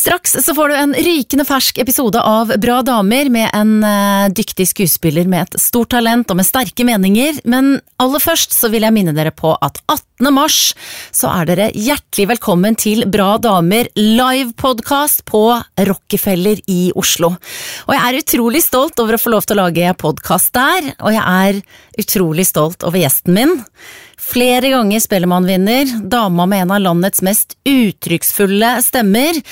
Straks så får du en rykende fersk episode av Bra damer med en uh, dyktig skuespiller med et stort talent og med sterke meninger, men aller først så vil jeg minne dere på at 18. mars så er dere hjertelig velkommen til Bra damer live-podkast på Rockefeller i Oslo. Og jeg er utrolig stolt over å få lov til å lage podkast der, og jeg er utrolig stolt over gjesten min. Flere ganger Spellemannvinner, dama med en av landets mest uttrykksfulle stemmer,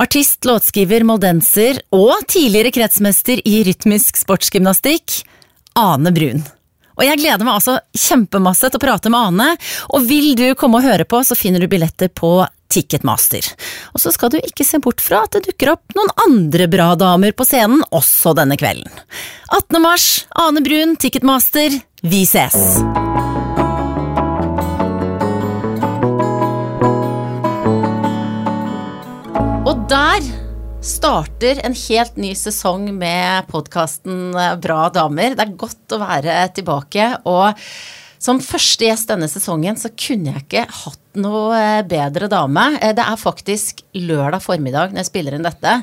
artist, låtskriver, moldenser og tidligere kretsmester i rytmisk sportsgymnastikk, Ane Brun. Og jeg gleder meg altså kjempemasse til å prate med Ane, og vil du komme og høre på, så finner du billetter på Ticketmaster. Og så skal du ikke se bort fra at det dukker opp noen andre bra damer på scenen også denne kvelden. 18. mars, Ane Brun, Ticketmaster, vi ses! Og der starter en helt ny sesong med podkasten Bra damer. Det er godt å være tilbake. Og som første gjest denne sesongen så kunne jeg ikke hatt noe bedre dame. Det er faktisk lørdag formiddag når jeg spiller inn dette.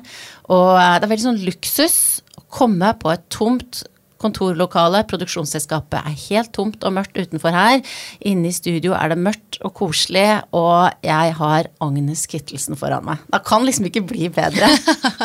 Og det er veldig sånn luksus å komme på et tomt kontorlokalet. Produksjonsselskapet er helt tomt og mørkt utenfor her. Inne i studio er det mørkt og koselig, og jeg har Agnes Kittelsen foran meg. Det kan liksom ikke bli bedre.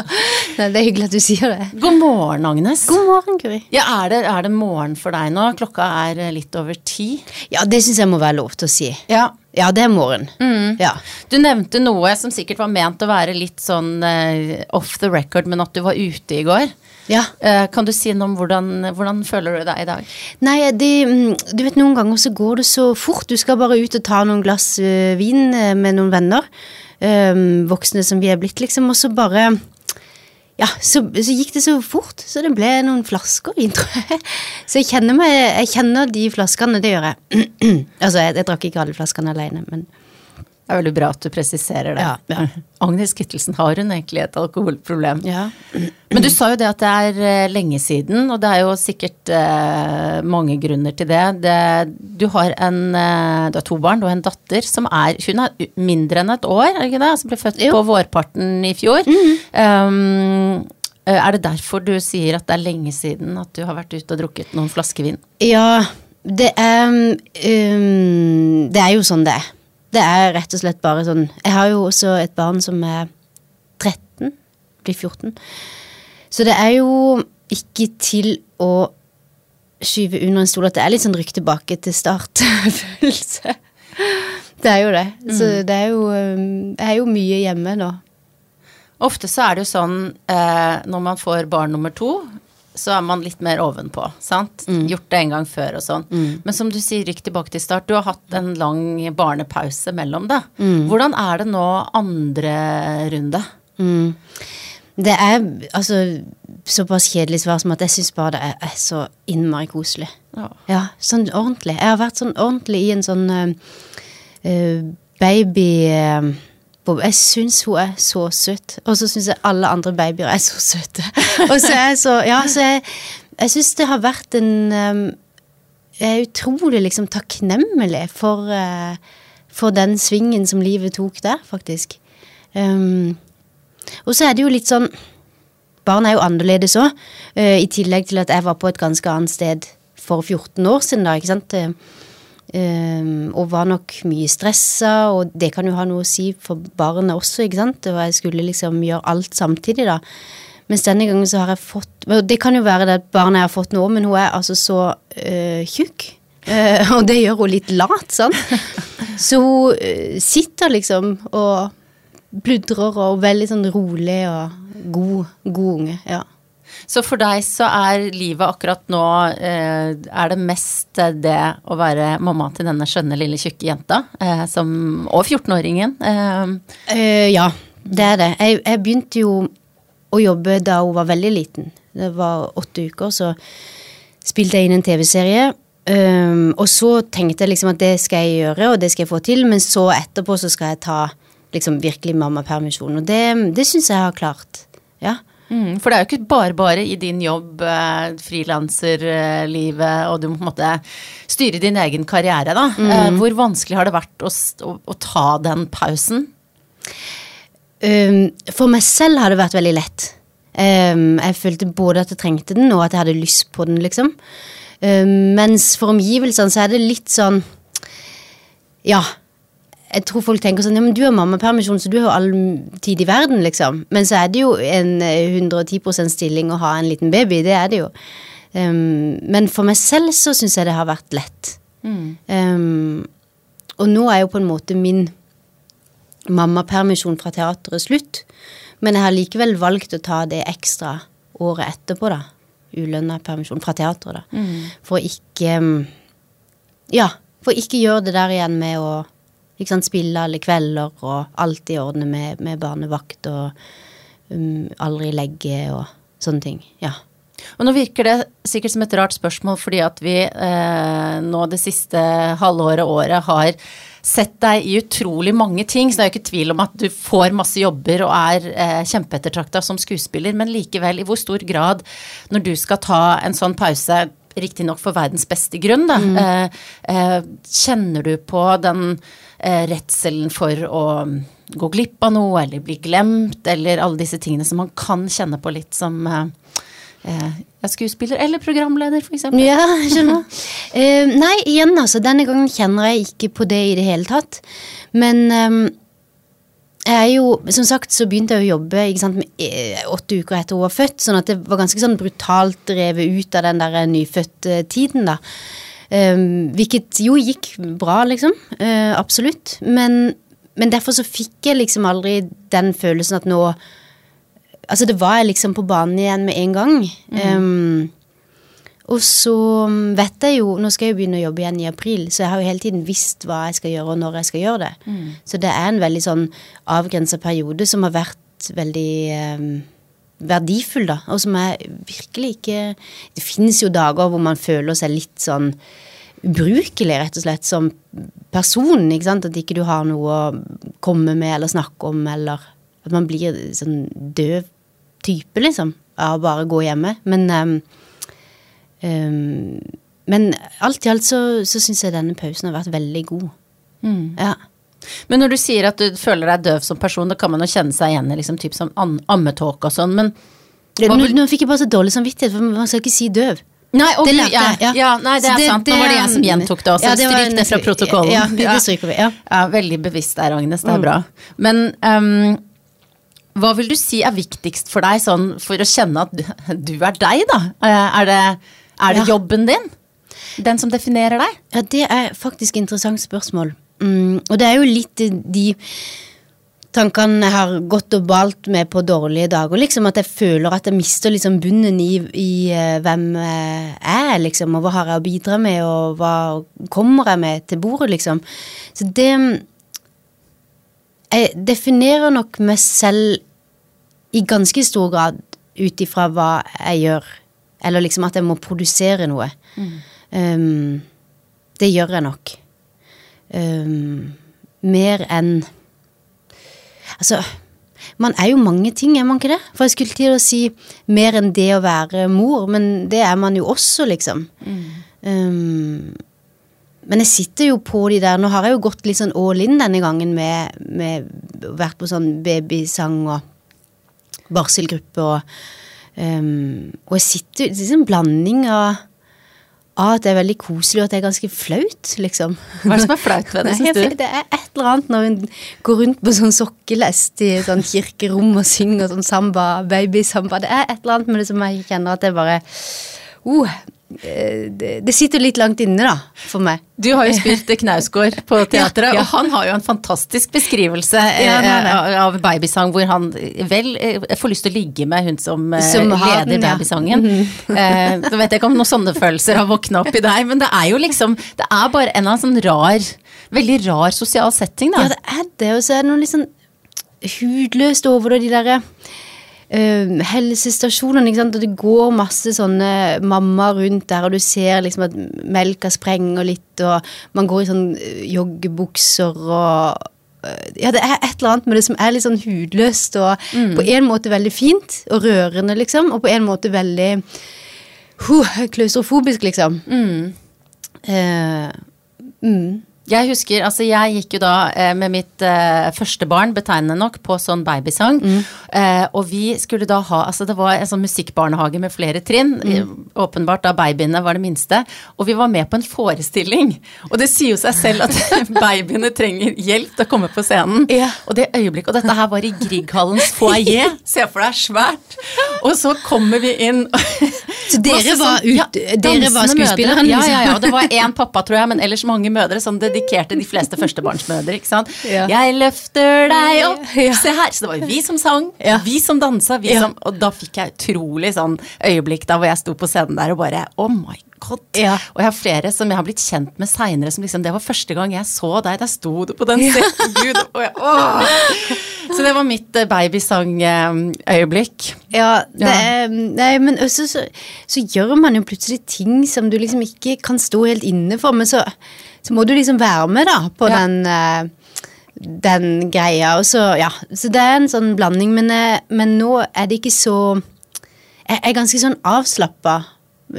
Nei, det er hyggelig at du sier det. God morgen, Agnes. God morgen, Guri. Ja, er det, er det morgen for deg nå? Klokka er litt over ti. Ja, det syns jeg må være lov til å si. Ja. Ja, det er morgen. Mm. Ja. Du nevnte noe som sikkert var ment å være litt sånn uh, off the record, men at du var ute i går. Ja. Uh, kan du si noe om hvordan, hvordan føler du deg i dag? Nei, det, mm, du vet noen ganger så går det så fort. Du skal bare ut og ta noen glass øh, vin øh, med noen venner. voksne som vi er blitt, liksom. Og så bare Ja, så, så gikk det så fort. Så det ble noen flasker vin, tror jeg. Så jeg kjenner, meg, jeg kjenner de flaskene, det gjør jeg. altså, jeg, jeg drakk ikke alle flaskene alene, men Det er veldig bra at du presiserer det. Ja. Agnes Kittelsen, har hun egentlig et alkoholproblem? ja. Men du sa jo det at det er eh, lenge siden, og det er jo sikkert eh, mange grunner til det. det du har en eh, Du har to barn, har en datter som er Hun er mindre enn et år, er det ikke det? Som ble født Jo. på vårparten i fjor. um, eh, er det derfor du sier at det er lenge siden at du har vært ute og drukket noen flasker vin? Ja, det er um, Det er jo sånn det er. Det er rett og slett bare sånn Jeg har jo også et barn som er 13, blir 14. Så det er jo ikke til å skyve under en stol at det er litt sånn rykk tilbake til start-følelse. Det er jo det. Så det er jo Jeg er jo mye hjemme nå. Ofte så er det jo sånn eh, når man får barn nummer to, så er man litt mer ovenpå. sant? Gjort det en gang før og sånn. Men som du sier, rykk tilbake til start. Du har hatt en lang barnepause mellom det. Hvordan er det nå andre runde? Mm. Det er altså såpass kjedelig svar som at jeg syns bare det er, er så innmari koselig. Ja. Ja, sånn ordentlig. Jeg har vært sånn ordentlig i en sånn eh, baby eh, Jeg syns hun er så søt, og så syns jeg alle andre babyer er så søte. og så er jeg så Ja, så jeg, jeg syns det har vært en um, Jeg er utrolig liksom takknemlig for, uh, for den svingen som livet tok der, faktisk. Um, og så er det jo litt sånn Barn er jo annerledes òg, i tillegg til at jeg var på et ganske annet sted for 14 år siden, da, ikke sant. Eh, um, og var nok mye stressa, og det kan jo ha noe å si for barnet også, ikke sant. Og jeg skulle liksom gjøre alt samtidig, da. Mens denne gangen så har jeg fått og Det kan jo være det at barnet jeg har fått nå, men hun er altså så øh, tjukk. Eh, og det gjør hun litt lat, sant. Så hun øh, sitter liksom og pludrer og er veldig sånn rolig og god, god unge. Ja. Så for deg så er livet akkurat nå eh, Er det mest det å være mamma til denne skjønne lille tjukke jenta, eh, som, og 14-åringen? Eh, Eh, ja, det er det. Jeg, jeg begynte jo å jobbe da hun var veldig liten. Det var åtte uker, så spilte jeg inn en TV-serie. Um, og så tenkte jeg liksom at det skal jeg gjøre, og det skal jeg få til, men så etterpå så skal jeg ta liksom virkelig mammapermisjon. Og det, det syns jeg har klart. Ja. Mm, for det er jo ikke bare bare i din jobb, eh, frilanserlivet, og du må på en måte styre din egen karriere, da. Eh, hvor vanskelig har det vært å, å, å ta den pausen? Um, for meg selv har det vært veldig lett. Um, jeg følte både at jeg trengte den, og at jeg hadde lyst på den, liksom. Um, mens for omgivelsene så er det litt sånn Ja. Jeg tror folk tenker sånn Ja, men du har mammapermisjon, så du har jo all tid i verden, liksom. Men så er det jo en 110% stilling å ha en liten baby. Det er det jo. Um, men for meg selv så syns jeg det har vært lett. Mm. Um, og nå er jo på en måte min mammapermisjon fra teateret slutt. Men jeg har likevel valgt å ta det ekstra året etterpå, da. Ulønna permisjon fra teateret, da. Mm. For ikke Ja, for ikke gjøre det der igjen med å sant, spille alle kvelder og alltid ordne med, med barnevakt og um, aldri legge og sånne ting. Ja. Og nå virker det sikkert som et rart spørsmål fordi at vi eh, nå det siste halvåret, året, har sett deg i utrolig mange ting, så det er jo ikke tvil om at du får masse jobber og er eh, kjempeettertrakta som skuespiller, men likevel, i hvor stor grad, når du skal ta en sånn pause, riktignok for verdens beste grunn, da, mm. eh, eh, kjenner du på den redselen for å gå glipp av noe, eller bli glemt, eller alle disse tingene som man kan kjenne på litt som eh, eh, skuespiller eller programleder, f.eks. Ja, skjønner. uh, nei, igjen, altså. Denne gangen kjenner jeg ikke på det i det hele tatt. Men um, jeg er jo, som sagt så begynte jeg å jobbe sant, med, eh, åtte uker etter hun var født, sånn at det var ganske sånn brutalt revet ut av den der nyfødt-tiden, da. Um, hvilket jo gikk bra, liksom. Uh, absolutt. Men, men, derfor så fikk jeg liksom aldri den følelsen at nå Altså, det var jeg liksom på banen igjen med en gang. Mm. Um, og så vet jeg jo Nå skal jeg jo begynne å jobbe igjen i april, så jeg har jo hele tiden visst hva jeg skal gjøre, og når jeg skal gjøre det. Mm. Så det er en veldig sånn avgrensa periode som har vært veldig um, verdifull, da. Og som er virkelig ikke Det finnes jo dager hvor man føler seg litt sånn ubrukelig, rett og slett, som person. ikke sant? At ikke du har noe å komme med eller snakke om, eller at man blir sånn døv type, liksom, av å bare gå hjemme. Men um, um, Men alt i alt så, så syns jeg denne pausen har vært veldig god. Mm. Ja. Men når du sier at du føler deg døv som person, da kan man jo kjenne seg igjen i liksom, typ som ammetåke og sånn, men nå, nå, fikk jeg bare så dårlig samvittighet, for man skal ikke si døv. Nei, okay, det lærte jeg. Ja, ja, nei, det er det, sant. Nå var det jeg som gjentok det også. Ja, det Stryk det fra protokollen. Ja, det stryker vi, ja. ja. Veldig bevisst der, Agnes. Det er mm. bra. Men um, hva vil du si er viktigst for deg sånn for å kjenne at du, er deg, da? Eh, er det, er det jobben din? Den som definerer deg? Ja, det er faktisk et interessant spørsmål. Mm, og det er jo litt de tankene jeg har gått og balt med på dårlige dager. Liksom At jeg føler at jeg mister liksom bunnen i, i uh, hvem jeg er, liksom. Og hva har jeg å bidra med, og hva kommer jeg med til bordet, liksom. Så det jeg definerer nok meg selv i ganske stor grad ut ifra hva jeg gjør. Eller liksom at jeg må produsere noe. Mm. Um, det gjør jeg nok. Um, mer enn Altså, man er jo mange ting, er man ikke det? For jeg skulle til å si mer enn det å være mor, men det er man jo også, liksom. Mm. Um, men jeg sitter jo på de der Nå har jeg jo gått litt sånn all in denne gangen med, med Vært på sånn babysang og barselgruppe og um, Og jeg sitter Det er en blanding av at det er veldig koselig, og at det er ganske flaut, liksom. Hva er det som er flaut ved det, syns du? Det er et eller annet når hun går rundt på sånn sokkelest i sånn kirkerom og synger sånn samba, babysamba. Det er et eller annet med det som jeg kjenner at det bare Eh, det, sitter litt langt inne, da, for meg. Du har jo spilt Knausgård på teatret, ja, ja. og han har jo en fantastisk beskrivelse ja, eh, av babysang, hvor han vel eh, får lyst til å ligge med hun som, som leder den, babysangen. Mm -hmm. Så vet jeg ikke om noen sånne følelser har våkna opp i deg, men det er jo liksom Det er bare en av sånn rar, veldig rar sosial setting, da. Ja, det er det, og så er det noe litt sånn hudløst over det, de derre uh, helsestasjonene, ikke sant, og det går masse sånne mammaer rundt der, og du ser liksom at melka sprenger litt, og man går i sånn eh, joggebukser og eh, ja, det er et eller annet med det som er litt sånn hudløst og mm. på en måte veldig fint og rørende, liksom, og på en måte veldig uh, klaustrofobisk, liksom. Mm. Uh, mm. Jeg husker, altså jeg gikk jo da eh, med mitt eh, første barn, betegnende nok, på sånn babysang. Eh, og vi skulle da ha Altså det var en sånn musikkbarnehage med flere trinn. Åpenbart da babyene var det minste. Og vi var med på en forestilling. Og det sier jo seg selv at babyene trenger hjelp til å komme på scenen. Yeah. Og det øyeblikket, og dette her var i Grieghallens foajé. Se for deg, svært. Og så kommer vi inn. Så dere var sånn- ut- dere var dansende mødre. Ja, liksom? ja, ja. Og det var én pappa, tror jeg, men ellers mange mødre som dedikerte de fleste førstebarnsmødre. ikke sant? Ja. Jeg løfter deg opp, se her. Så det var jo vi som sang, Ja. vi som dansa, vi som Og da fikk jeg utrolig sånn øyeblikk da hvor jeg sto på scenen der og bare Oh my god. Ja. Og jeg har flere som jeg har blitt kjent med seinere, som liksom Det var første gang jeg så deg, der sto du på den scenen. Gud, og jeg, åh. Så det var mitt babysangøyeblikk. babysang-øyeblikk. Ja, det Ja. er, nei, men også så, så gjør man jo plutselig ting som du liksom ikke kan stå helt inne for, men så, så må du liksom være med da på Ja. den, eh, den greia. Og så, ja, så det er en sånn blanding, men, eh, men nå er det ikke så Jeg er ganske sånn avslappa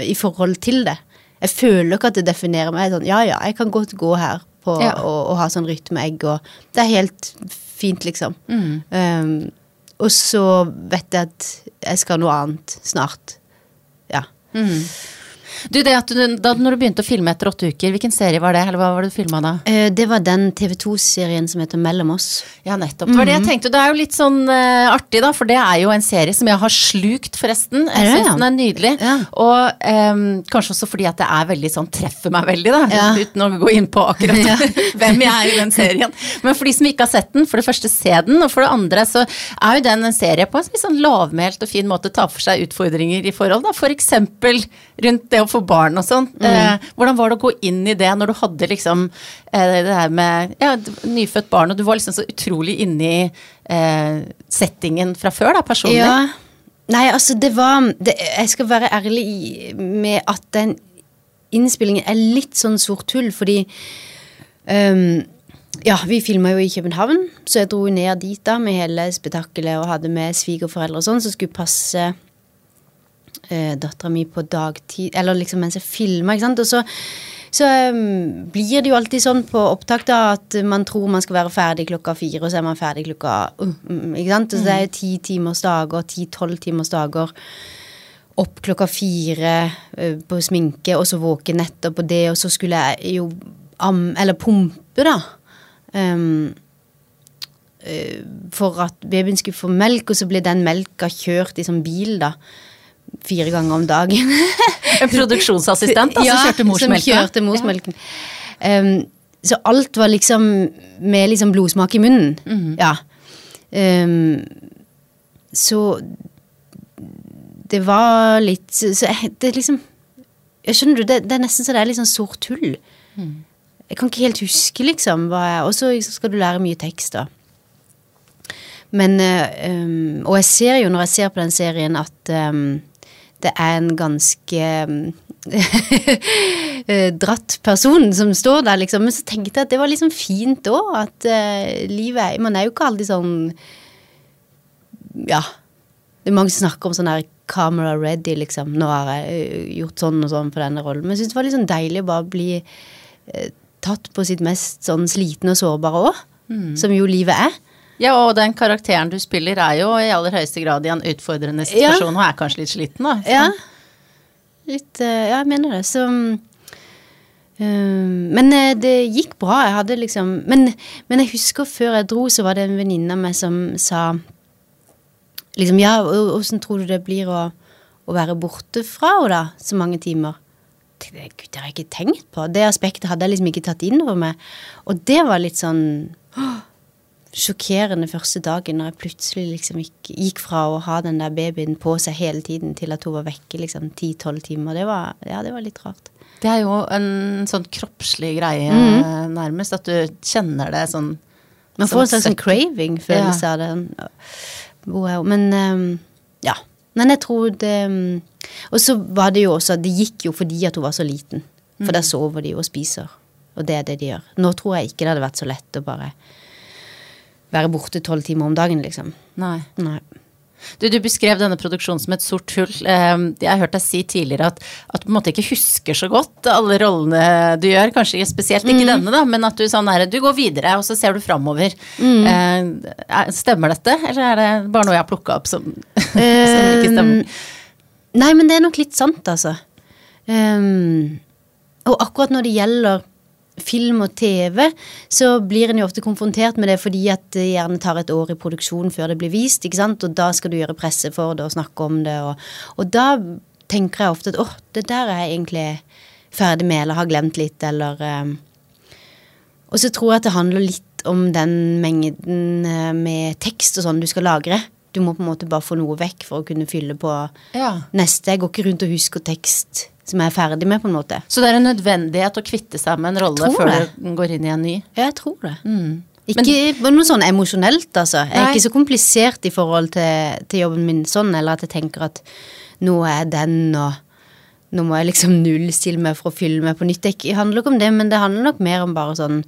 i forhold til det. Jeg føler ikke at det definerer meg. Sånn, ja, ja, jeg kan godt gå her på, Ja. og, og ha sånn rytmeegg, og det er helt fint, liksom. Um, og så vet jeg at jeg skal noe annet snart. Ja. Du, det at du, da når du begynte å filme etter åtte uker, hvilken serie var det? Eller hva var det du filma da? Eh, Det var den TV 2-serien som heter Mellom oss. Ja, nettopp. Det var det jeg tenkte. Det er jo litt sånn uh, artig, da, for det er jo en serie som jeg har slukt, forresten. Jeg syns ja? den er nydelig. Ja. Og um, kanskje også fordi at det er veldig sånn treffer meg veldig, da. Ja. Uten å gå inn på akkurat hvem jeg er i den serien. Men for de som ikke har sett den, for det første se den, og for det andre så er jo den en serie på en sånn lavmælt og fin måte ta for seg utfordringer i forhold, da. For eksempel rundt det å få barn og sånn. Mm. Eh, hvordan var det å gå inn i det når du hadde liksom eh, det her med ja, nyfødt barn, og du var liksom så utrolig inne i eh, settingen fra før, da, personlig? Ja. Nei, altså, det var det, Jeg skal være ærlig med at den innspillingen er litt sånn sort hull, fordi um, ja, vi filma jo i København, så jeg dro ned dit da med hele spetakkelet og hadde med svigerforeldre og sånn, som skulle passe uh, dattera mi på dagtid, eller liksom mens jeg filma, ikke sant. Og så, så um, blir det jo alltid sånn på opptak da at man tror man skal være ferdig klokka fire, og så er man ferdig klokka uh, mm, Ikke sant. Og så det er ti timers dager, ti-tolv timers dager. Opp klokka fire uh, på sminke, og så våken nettopp på det, og så skulle jeg jo am, eller pumpe, da. Um, eh, for at babyen skulle få melk, og så ble den melka kjørt i sånn bil, da. Fire ganger om dagen. En produksjonsassistent da, ja, som kjørte morsmelken? Som kjørte morsmelken. Um, så alt var liksom med liksom blodsmak i munnen. Mhm. Ja. Um, så det var litt Så det liksom jeg Skjønner du, det, det er nesten så det er litt sånn sort hull. Mm. Jeg kan ikke helt huske, liksom. Og så skal du lære mye tekst, da. Men um, Og jeg ser jo når jeg ser på den serien, at um, det er en ganske um, eh, dratt person som står der, liksom. Men så tenkte jeg at det var liksom fint òg. At uh, livet Man er jo ikke alltid sånn Ja. Det er mange som snakker om sånn her camera ready, liksom. Nå har jeg eh, gjort sånn og sånn på denne rollen. Men jeg syns det var litt sånn deilig å bare bli uh, tatt på sitt mest sånn slitne og sårbare òg. Som jo livet er. Ja, og den karakteren du spiller er jo i aller høyeste grad i en utfordrende Ja. situasjon, og er kanskje litt sliten, da. Ja. Litt eh, Ja, jeg mener det. Så um, Men eh, det gikk bra. Jeg hadde liksom men, men jeg husker før jeg dro, så var det en venninne av meg som sa liksom Ja, åssen tror du det blir å, å være borte fra henne, da? Så mange timer. Det, Gud, det har jeg ikke tenkt på. Det aspektet hadde jeg liksom ikke tatt inn over meg. Og det var litt sånn åh, sjokkerende første dagen når jeg plutselig liksom gikk, gikk fra å ha den der babyen på seg hele tiden til at hun var vekke liksom ti-tolv timer. Det var, ja, det var litt rart. Det er jo en sånn kroppslig greie, Mhm. nærmest, at du kjenner det sånn Man får en slags sånn craving-følelse av det. Men um, ja. Men jeg tror det ehm, Og så var det jo også at det gikk jo fordi at hun var så liten. For der sover de og spiser. Og det er det de gjør. Nå tror jeg ikke det hadde vært så lett å bare være borte tolv timer om dagen, liksom. Nei. Nei. Du, du beskrev denne produksjonen som et sort hull. Eh, Jeg har hørt deg si tidligere at, at du på en måte ikke husker så godt alle rollene du gjør. Kanskje spesielt ikke denne, da, men at du sånn er, du går videre, og så ser du framover. Mm. Stemmer dette, eller er det bare noe jeg har plukka opp som, som ikke stemmer? Nei, men det er nok litt sant, altså. Um, og akkurat når det gjelder film og TV, så blir en jo ofte konfrontert med det fordi at det gjerne tar et år i produksjon før det blir vist, ikke sant, og da skal du gjøre presse for det og snakke om det, og, og da tenker jeg ofte at åh, det der er jeg egentlig ferdig med, eller har glemt litt, eller um. Og så tror jeg at det handler litt om den mengden eh, med tekst og sånn du skal lagre. Du må på en måte bare få noe vekk for å kunne fylle på Ja. neste. Jeg går ikke rundt og husker tekst som jeg er ferdig med, på en måte. Så det er en nødvendighet å kvitte seg med en rolle før du går inn i en ny? Ja, jeg tror det. Ikke men, noe sånn emosjonelt, altså. Jeg er Nei. ikke så komplisert i forhold til, til jobben min sånn, eller at jeg tenker at nå er den, og nå må jeg liksom nullstille meg for å fylle meg på nytt. Det handler ikke om det, men det handler nok mer om bare sånn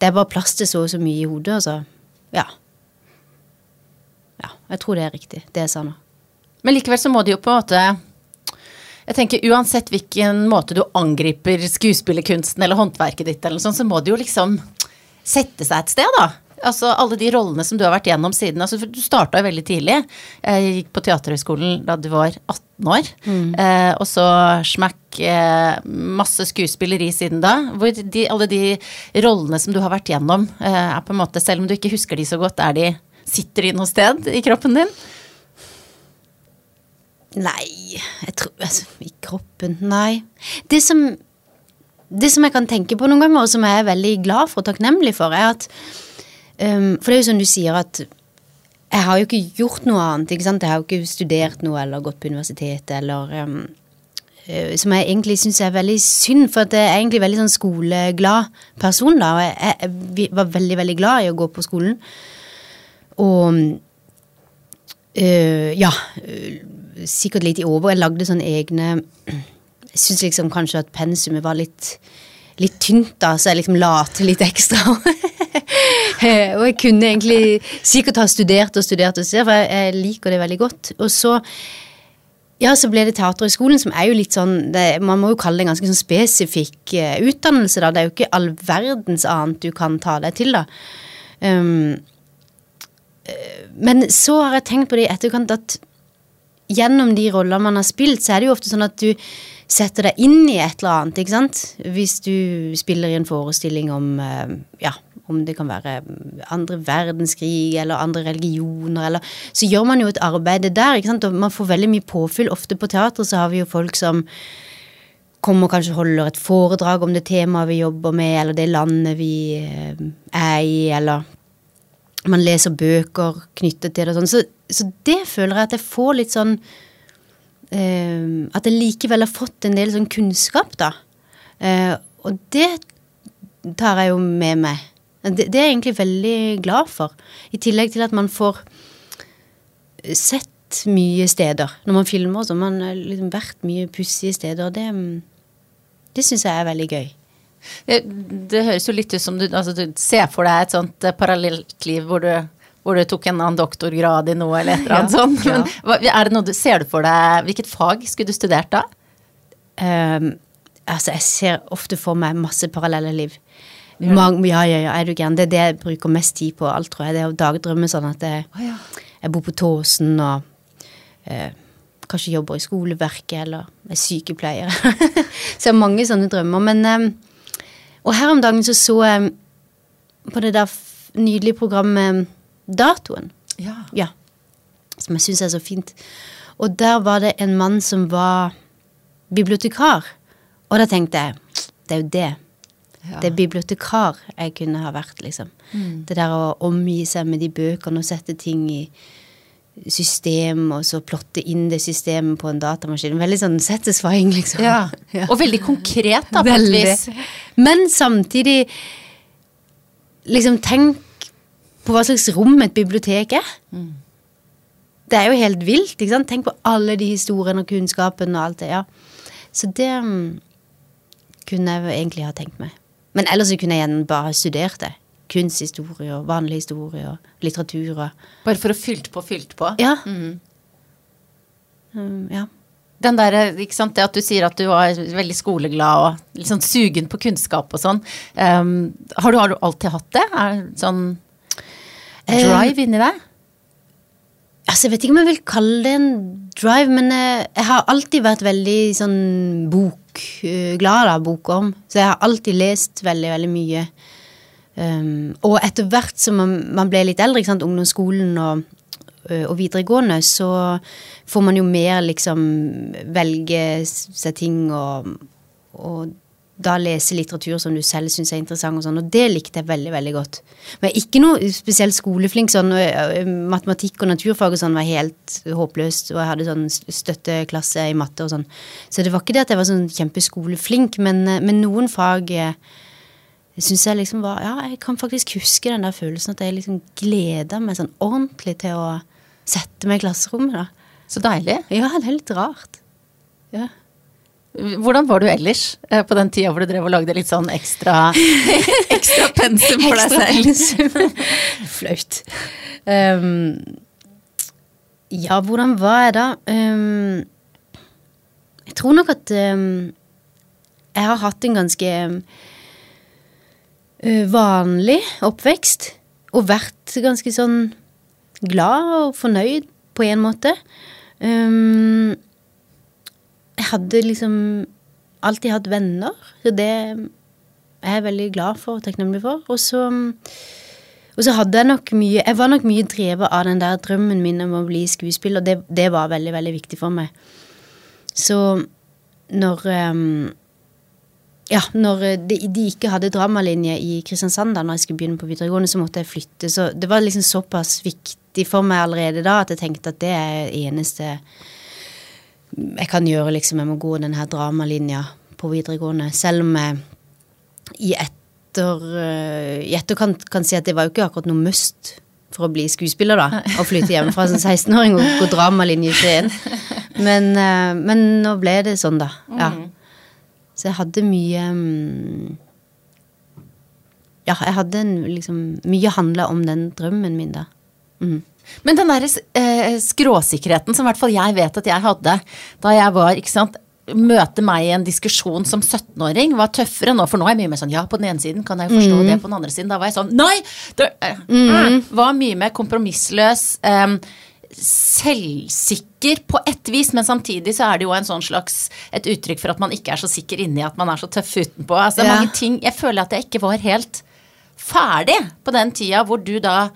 Det er bare plass til så og så mye i hodet, altså. Ja. Ja, jeg tror det er riktig, det jeg sa nå. Men likevel så må de jo på en måte Jeg tenker uansett hvilken måte du angriper skuespillerkunsten eller håndverket ditt eller noe sånt, så må det jo liksom sette seg et sted, da. Altså alle de rollene som du har vært gjennom siden. Altså, for du starta jo veldig tidlig. Jeg gikk på Teaterhøgskolen da du var 18 år. Eh, og så smakk eh, masse skuespilleri siden da. Hvor de, alle de rollene som du har vært gjennom, eh, er på en måte, selv om du ikke husker de så godt, er de Sitter de noe sted i kroppen din? Nei, jeg tror altså, I kroppen Nei. Det som, det som jeg kan tenke på noen ganger, og som jeg er veldig glad for og takknemlig for, er at um, For det er jo som du sier, at jeg har jo ikke gjort noe annet. ikke sant? Jeg har jo ikke studert noe eller gått på universitetet eller um, Som jeg egentlig syns er veldig synd, for at jeg er egentlig veldig sånn skoleglad person. da, og jeg, jeg, jeg var veldig, veldig glad i å gå på skolen. Og øh, ja, øh, sikkert litt i over. Jeg lagde sånne egne Jeg syns liksom kanskje at pensumet var litt, litt tynt, da, så jeg liksom la til litt ekstra. Eh, og jeg kunne egentlig sikkert ha studert og studert og studert, for jeg, liker det veldig godt. Og så ja, så ble det Teaterhøgskolen, som er jo litt sånn det, Man må jo kalle det en ganske sånn spesifikk uh, utdannelse, da. Det er jo ikke all verdens annet du kan ta deg til, da. Um, eh, men så har jeg tenkt på det i etterkant at gjennom de roller man har spilt, så er det jo ofte sånn at du setter deg inn i et eller annet, ikke sant? Hvis du spiller i en forestilling om eh, ja, om det kan være andre verdenskrig eller andre religioner, eller Så gjør man jo et arbeid der, ikke sant? Og man får veldig mye påfyll. Ofte på teater så har vi jo folk som kommer og kanskje holder et foredrag om det temaet vi jobber med, eller det landet vi eh, er i, eller man leser bøker knyttet til det og sånn. Så, så det føler jeg at jeg får litt sånn eh, At jeg likevel har fått en del sånn kunnskap, da. Eh, og det tar jeg jo med meg. Det, det er jeg egentlig veldig glad for. I tillegg til at man får sett mye steder. Når man filmer, så man har liksom vært mye pussige steder. Det, det syns jeg er veldig gøy. Det, det høres jo litt ut som du, altså, du ser for deg et sånt eh, parallelt liv hvor du, hvor du tok en annen doktorgrad i noe eller et eller annet Ja, sånt. ja. Hva, er du, ser du for deg Hvilket fag skulle du studert da? Um, altså, jeg ser ofte for meg masse parallelle liv. Mang, ja, ja, ja, er du gæren. Det er det jeg bruker mest tid på alt, tror jeg. Det er å dagdrømme sånn at jeg, jeg bor på Tåsen og eh, kanskje jobber i skoleverket eller er sykepleier. så jeg har mange sånne drømmer. Men ehm, Og her om dagen så så jeg på det der nydelige programmet Datoen. Ja. Ja. Som jeg syns er så fint. Og der var det en mann som var bibliotekar. Og da tenkte jeg det er jo det. Ja. Det er bibliotekar jeg kunne ha vært, liksom. Det der å omgi seg med de bøkene og sette ting i system, og så plotte inn det systemet på en datamaskin. Veldig sånn satisfying, liksom. Ja. Ja. Og veldig konkret, da, på et vis. Men samtidig liksom tenk på hva slags rom et bibliotek er. Det er jo helt vilt. ikke sant? Tenk på alle de historiene og kunnskapen og alt det. ja. Så det mm, kunne jeg egentlig ha tenkt meg. Men ellers kunne jeg igjen bare studert det. Kunsthistorie og vanlig historie og litteratur Bare for å fylt på, fylt på. Ja. Mm. Um, ja. Den der, ikke sant, det at du sier at du var veldig skoleglad og litt sånn sugen på kunnskap og sånn. Um, har, du, har du alltid hatt det? Er det sånn drive inni deg? Altså, jeg vet ikke om jeg vil kalle det en drive, men jeg, jeg har alltid vært veldig sånn bokglad av bokorm. Så jeg har alltid lest veldig, veldig mye. Um, og etter hvert som man, man ble litt eldre, sant, ungdomsskolen og, øh, og videregående, så får man jo mer liksom velge seg ting og, og da lese litteratur som du selv syns er interessant, og sånn, og det likte jeg veldig veldig godt. Men ikke noe spesielt skoleflink. sånn, øh, Matematikk og naturfag og sånn var helt håpløst, og jeg hadde sånn støtteklasse i matte og sånn. Så det var ikke det at jeg var sånn kjempeskoleflink, men, øh, men noen fag eh, syns jeg liksom var Ja, jeg kan faktisk huske den der følelsen at jeg liksom gleda meg sånn ordentlig til å sette meg i klasserommet, da. Så deilig. Ja, det er litt rart. Ja. Hvordan var du ellers eh, på den tida hvor du drev og lagde litt sånn ekstra, ekstra pensum for deg selv? Flaut. Um, ja, hvordan var jeg da? Um, jeg tror nok at um, jeg har hatt en ganske vanlig oppvekst. Og vært ganske sånn glad og fornøyd på en måte. Um, jeg hadde liksom alltid hatt venner, så det er jeg veldig glad for og takknemlig for. Og så, og så hadde jeg nok mye Jeg var nok mye drevet av den der drømmen min om å bli skuespiller. Det, det var veldig, veldig viktig for meg. Så når um, Ja, når de, de ikke hadde dramalinje i Kristiansand da når jeg skulle begynne på videregående, så måtte jeg flytte. Så det var liksom såpass viktig for meg allerede da at jeg tenkte at det er det eneste jeg kan gjøre, liksom. Jeg må gå den her dramalinja på videregående. Selv om jeg i etter, uh, i etterkant kan si at det var jo ikke akkurat noe must for å bli skuespiller, da. Å flytte hjemmefra som 16-åring og gå dramalinje i Skien. Men, uh, men nå ble det sånn, da. Ja. Så jeg hadde mye um, Ja, jeg hadde en, liksom Mye handla om den drømmen min, da. Mm. Men den der eh, skråsikkerheten som i hvert fall jeg vet at jeg hadde da jeg var, ikke sant Møte meg i en diskusjon som 17-åring var tøffere nå, for nå er jeg mye mer sånn ja, på den ene siden kan jeg forstå det, på den andre siden Da var jeg sånn nei! Det, eh, mm. var mye mer kompromissløs. Eh, selvsikker på ett vis, men samtidig så er det jo en sånn slags et uttrykk for at man ikke er så sikker inni, at man er så tøff utenpå. Altså, det er Ja. mange ting Jeg føler at jeg ikke var helt ferdig på den tida hvor du da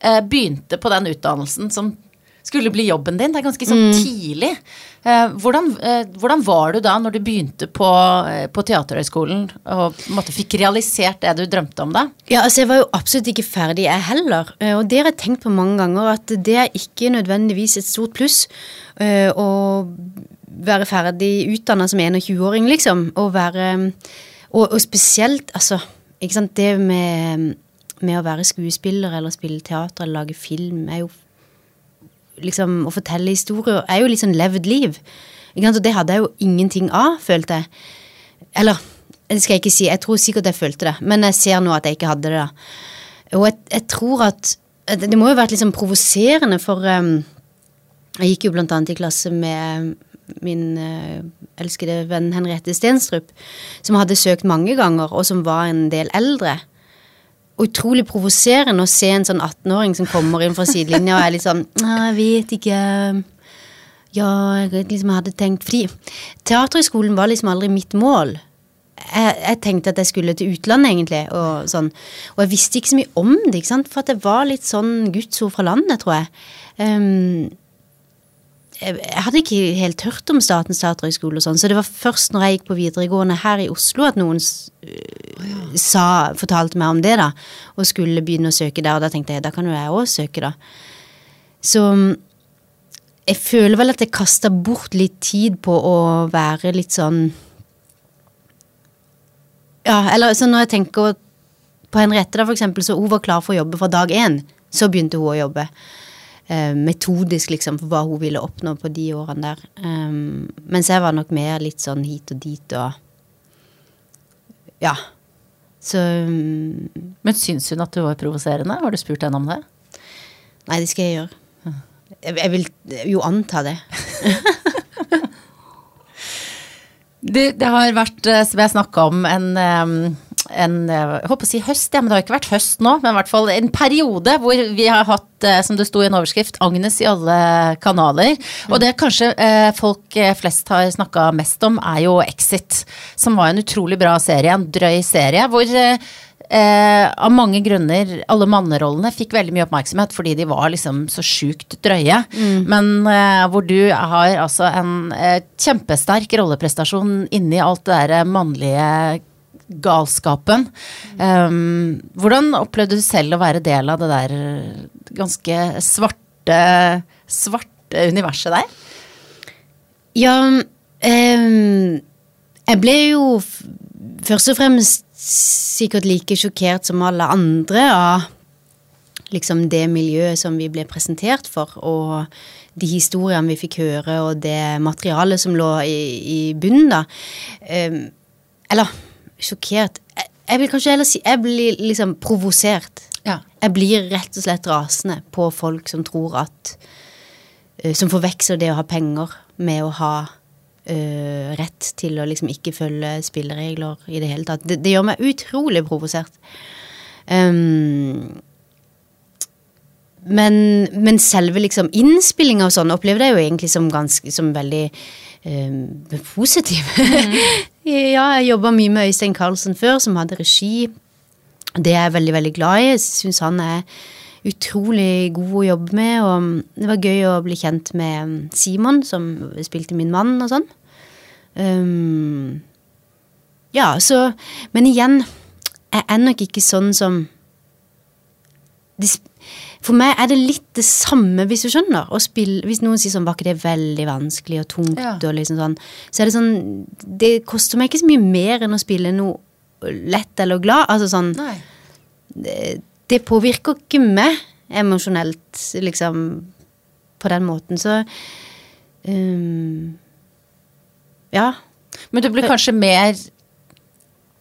eh, begynte på den utdannelsen som skulle bli jobben din. Det er ganske sånn tidlig. Eh, hvordan, eh, hvordan var du da når du begynte på, eh, på Teaterhøgskolen og måte fikk realisert det du drømte om da? Ja, altså Jeg var jo absolutt ikke ferdig, jeg heller. Og det har jeg tenkt på mange ganger, at det er ikke nødvendigvis et stort pluss å være ferdig utdanna som 21-åring, liksom. Og være og, og spesielt, altså ikke sant, Det med, med å være skuespiller eller spille teater eller lage film er jo liksom Å fortelle historier er jo litt sånn levd liv. Ikke sant? Og det hadde jeg jo ingenting av, følte jeg. Eller det skal jeg ikke si, jeg tror sikkert jeg følte det, men jeg ser nå at jeg ikke hadde det. da. Og jeg, jeg tror at Det må jo ha vært sånn provoserende, for um, jeg gikk jo blant annet i klasse med min uh, elskede venn Henriette Stenstrup, som hadde søkt mange ganger, og som var en del eldre. Utrolig provoserende å se en sånn 18-åring som kommer inn fra sidelinja og er litt sånn «Nei, Jeg vet ikke Ja, jeg liksom hadde tenkt Fordi Teaterhøgskolen var liksom aldri mitt mål. Jeg, jeg tenkte at jeg skulle til utlandet, egentlig. Og, sånn. og jeg visste ikke så mye om det, ikke sant? for at det var litt sånn gudsord fra landet, tror jeg. Um, jeg jeg hadde ikke helt hørt om Statens teaterhøgskole og sånn, så det var først når jeg gikk på videregående her i Oslo at noen øh, sa, fortalte meg om det, da, og skulle begynne å søke der, og da tenkte jeg da kan jo jeg òg søke, da. Så mm, jeg føler vel at jeg kasta bort litt tid på å være litt sånn Ja, eller så når jeg tenker på Henriette, da, for eksempel, så hun var klar for å jobbe fra dag én. Så begynte hun å jobbe eh, metodisk, liksom, for hva hun ville oppnå på de årene der. Um, mens jeg var nok mer litt sånn hit og dit og Ja. Så um, Men syns hun at du var provoserende? Har du spurt henne om det? Nei, det skal jeg gjøre. Jeg, jeg vil jo anta det. Det, det har vært, eh, som jeg snakka om, en, eh, en eh, Jeg håper å si høst, ja, men det har ikke vært høst nå. Men i hvert fall en periode hvor vi har hatt, som det sto i en overskrift, Agnes i alle kanaler. Og det kanskje folk flest har snakka mest om, er jo Exit. Som var en utrolig bra serie, en drøy serie. hvor Eh, av mange grunner, alle mannerollene fikk veldig mye oppmerksomhet fordi de var liksom så sjukt drøye. Mm. Men eh, hvor du har altså en eh, kjempesterk rolleprestasjon inni alt det derre mannlige galskapen. Um, hvordan opplevde du selv å være del av det der ganske svarte, svarte universet der? Ja, um, jeg ble jo først og fremst sikkert like sjokkert som alle andre av liksom det miljøet som vi ble presentert for, og de historiene vi fikk høre, og det materialet som lå i, i bunnen, da. Um, eller sjokkert jeg, jeg, vil kanskje heller si Jeg blir liksom provosert. Ja. Jeg blir rett og slett rasende på folk som tror at uh, Som forveksler det å ha penger med å ha uh, rett til å liksom ikke følge spilleregler i det hele tatt. Det, det gjør meg utrolig provosert. Um, men, men, selve liksom innspillinga og sånn opplevde jeg jo egentlig som ganske som veldig um, positiv. Mm. ja, jeg jobba mye med Øystein Carlsen før, som hadde regi. Det er jeg veldig, veldig glad i. Jeg syns han er utrolig god å jobbe med. Og det var gøy å bli kjent med Simon, som spilte min mann og sånn. Um, ja, så Men igjen, jeg er nok ikke sånn som For meg er det litt det samme, hvis du skjønner. Spille, hvis noen sier sånn Var ikke det veldig vanskelig og tungt? Ja. Og liksom sånn, så er det sånn Det koster meg ikke så mye mer enn å spille noe lett eller glad. Altså sånn det, det påvirker ikke meg emosjonelt, liksom, på den måten. Så um, Ja. Men det blir kanskje mer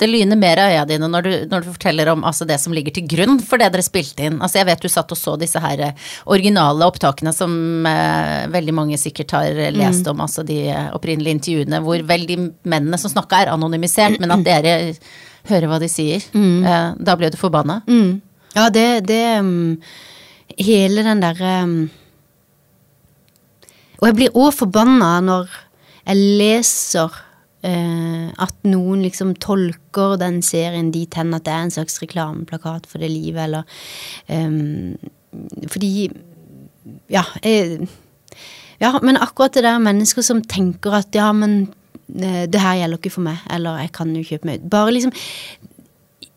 det lyner mer i øya dine når du, når du forteller om altså, det som ligger til grunn for det dere spilte inn. Altså, jeg vet du satt og så disse her eh, originale opptakene som eh, veldig mange sikkert har lest mm. om, altså de opprinnelige intervjuene hvor vel de mennene som snakka er anonymisert, men at dere hører hva de sier. Mm. Eh, da ble du forbanna? Mm. Ja, det, det um, Hele den derre um, Og jeg blir òg forbanna når jeg leser at noen liksom tolker den serien dit hen at det er en slags reklameplakat for det livet, eller um, Fordi Ja. Jeg, ja, men akkurat det der mennesker som tenker at ja, men eh, det her gjelder ikke for meg, eller jeg kan jo kjøpe meg ut. Bare liksom